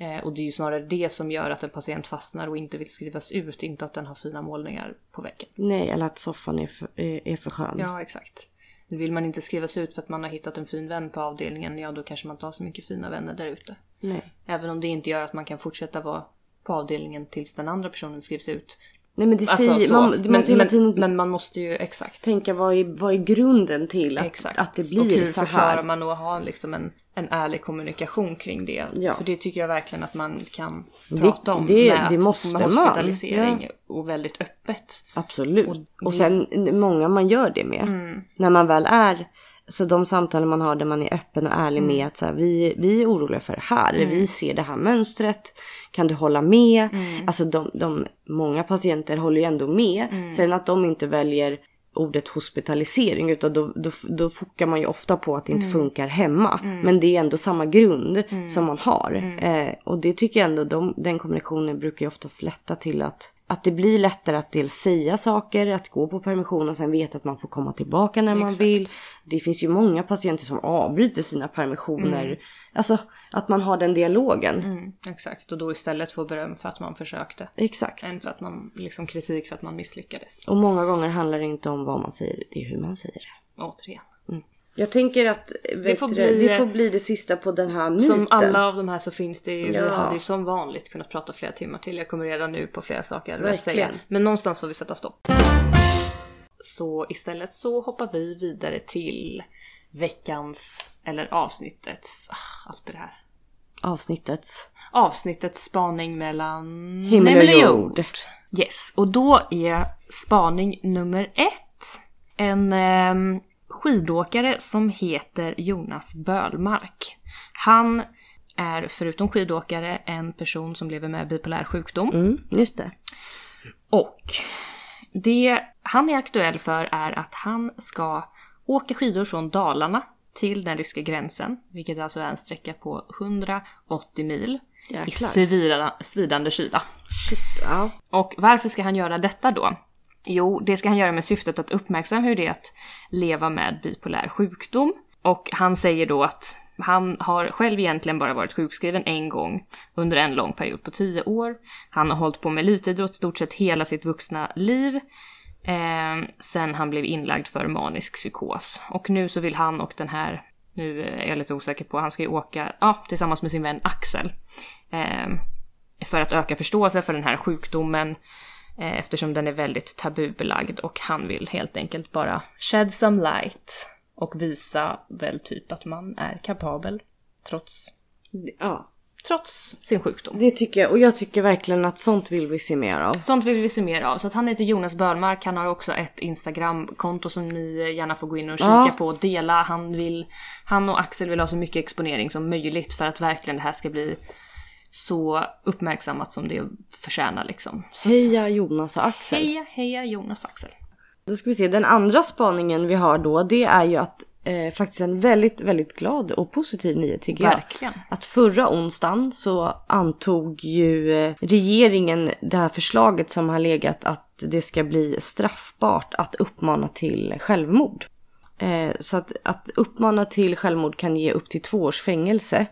Eh, och det är ju snarare det som gör att en patient fastnar och inte vill skrivas ut, inte att den har fina målningar på väggen. Nej, eller att soffan är för, är, är för skön. Ja, exakt. Vill man inte skrivas ut för att man har hittat en fin vän på avdelningen, ja då kanske man inte har så mycket fina vänner där ute. Nej. Även om det inte gör att man kan fortsätta vara på avdelningen tills den andra personen skrivs ut. Nej men det säger, Alltså, så. man, det men, hela tiden men man måste ju, exakt. tänka vad är, vad är grunden till att, Exakt. att det och blir hur så förklarar man och ha liksom en, en ärlig kommunikation kring det? Ja. För det tycker jag verkligen att man kan Det- prata om det- med, det måste med hospitalisering och väldigt öppet. Absolut. Och, Och det- sen många man gör det med. Mm. När man väl är, så de samtalen man har där man är öppen och ärlig Mm. med att så här, vi, vi är oroliga för det här, vi ser det här mönstret, kan du hålla med? Mm. Alltså de, de, många patienter håller ju ändå med. Mm. Sen att de inte väljer ordet hospitalisering utan då, då, då fokar man ju ofta på att det inte Mm. funkar hemma. Men det är ändå samma grund som man har. Mm. Eh, och det tycker jag ändå, de, den kombinationen brukar ju oftast lätta till att, att det blir lättare att dels säga saker, att gå på permission och sen veta att man får komma tillbaka när man Exakt. vill. Det finns ju många patienter som avbryter sina permissioner. Alltså att man har den dialogen. Mm, exakt, och då istället få beröm för att man försökte. Exakt. Än för att man, liksom kritik för att man misslyckades. Och många gånger handlar det inte om vad man säger, det är hur man säger det. Återigen. Jag tänker att vet får bli- det får bli det sista på den här myten. Som alla av de här så finns det ju, Ja. vi hade ju som vanligt kunnat prata flera timmar till. Jag kommer redan nu på flera saker jag Verkligen. säga. Men någonstans får vi sätta stopp. Så istället så hoppar vi vidare till veckans, eller avsnittets, ah, allt det här. Avsnittets. Avsnittets spaning mellan Himmel och jord. Yes, och då är spaning nummer ett en ehm, skidåkare som heter Jonas Bölmark. Han är förutom skidåkare en person som lever med bipolär sjukdom. Mm, just det. Och det han är aktuell för är att han ska åka skidor från Dalarna till den ryska gränsen, vilket alltså är en sträcka på 180 mil i Jäklar. svida, svidande kyla. Shit, ja. Och varför ska han göra detta då? Jo, det ska han göra med syftet att uppmärksamma hur det är att leva med bipolär sjukdom. Och han säger då att han har själv egentligen bara varit sjukskriven en gång under en lång period på tio år. Han har hållit på med elitidrott stort sett hela sitt vuxna liv. Eh, sen han blev inlagd för manisk psykos. Och nu så vill han och den här, nu är jag lite osäker på, han ska ju åka ja, tillsammans med sin vän Axel. Eh, för att öka förståelse för den här sjukdomen eh, eftersom den är väldigt tabubelagd och han vill helt enkelt bara shed some light och visa väl typ att man är kapabel trots. Ja. Trots sin sjukdom. Det tycker jag och jag tycker verkligen att sånt vill vi se mer av. Sånt vill vi se mer av. Så att han heter Jonas Börmark. Han har också ett Instagram-konto som ni gärna får gå in och kika Ja. på dela. Han, vill, han och Axel vill ha så mycket exponering som möjligt för att verkligen det här ska bli så uppmärksammat som det förtjänar liksom. Så Heja Jonas och Axel. heja, heja Jonas och Axel. Då ska vi se, den andra spaningen vi har då det är ju att eh, faktiskt en väldigt, väldigt glad och positiv nyhet tycker jag. Verkligen. Att förra onsdagen så antog ju eh, regeringen det här förslaget som har legat att det ska bli straffbart att uppmana till självmord. Eh, så att, att uppmana till självmord kan ge upp till två års fängelse.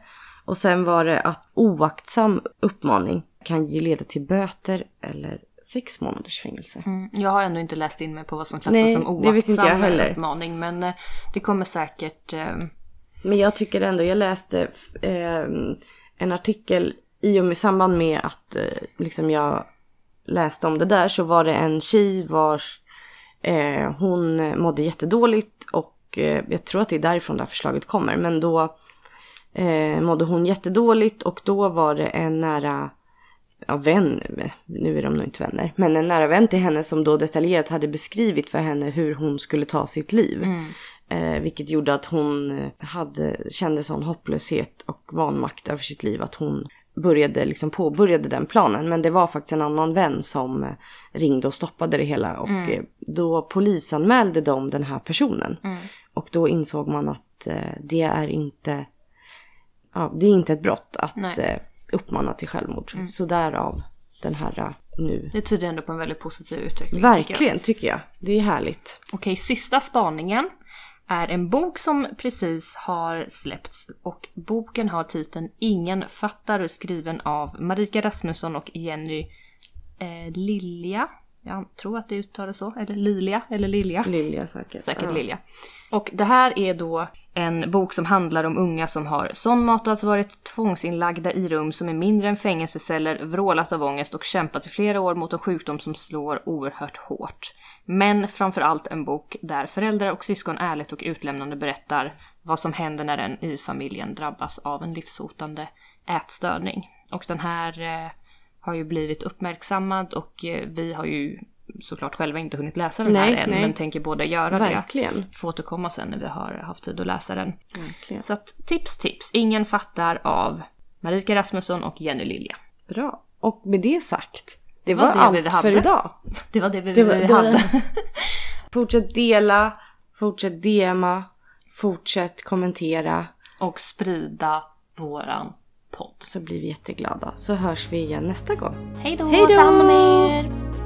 Och sen var det att oaktsam uppmaning kan ge leda till böter eller sex månaders fängelse. Mm, jag har ändå inte läst in mig på vad som klassas Nej, som det vet inte jag oaktsam heller. uppmaning men eh, det kommer säkert... Eh, Men jag tycker ändå, jag läste eh, en artikel i och med samband med att eh, liksom jag läste om det där så var det en tjej vars eh, hon mådde jättedåligt och eh, jag tror att det är därifrån det här förslaget kommer. Men då mådde hon jättedåligt och då var det en nära ja, vän, nu är de nog inte vänner, men en nära vän till henne som då detaljerat hade beskrivit för henne hur hon skulle ta sitt liv. Eh, vilket gjorde att hon eh, hade, kände sån hopplöshet och vanmakt över sitt liv att hon började liksom påbörjade den planen. Men det var faktiskt en annan vän som eh, ringde och stoppade det hela och eh, då polisanmälde de den här personen. Och då insåg man att det är inte, ja, det är inte ett brott att Nej. Uppmana till självmord. Så därav den här eh, nu. det tyder ändå på en väldigt positiv utveckling. tycker jag. Verkligen tycker jag. Det är härligt. Okej, sista spaningen är en bok som precis har släppts och boken har titeln Ingen fattar skriven av Marika Rasmusson och Jenny eh, Lilja. Jag tror att det uttalas så, eller Lilia, eller Lilja. Lilja säkert. Säkert Ja. Lilja. Och det här är då en bok som handlar om unga som har sondmatats, alltså varit tvångsinlagda i rum som är mindre än fängelseceller, vrålat av ångest och kämpat i flera år mot en sjukdom som slår oerhört hårt. Men framförallt en bok där föräldrar och syskon ärligt och utlämnande berättar vad som händer när en i familjen drabbas av en livshotande ätstörning. Och den här eh, har ju blivit uppmärksammad och eh, vi har ju såklart själva inte hunnit läsa den Nej, här än nej. men tänker båda göra det. Verkligen. Får återkomma sen när vi har haft tid att läsa den. Verkligen. Så att tips tips, Ingen fattar av Marika Rasmusson och Jenny Lilja. Bra. Och med det sagt, det var var, det vi allt hade. för idag. Det var det vi Det var- det- hade. *laughs* Fortsätt dela, fortsätt DMa, fortsätt kommentera Och sprida våran podd. så blir vi jätteglada. Så hörs vi igen nästa gång. Hej då! ta hand om er!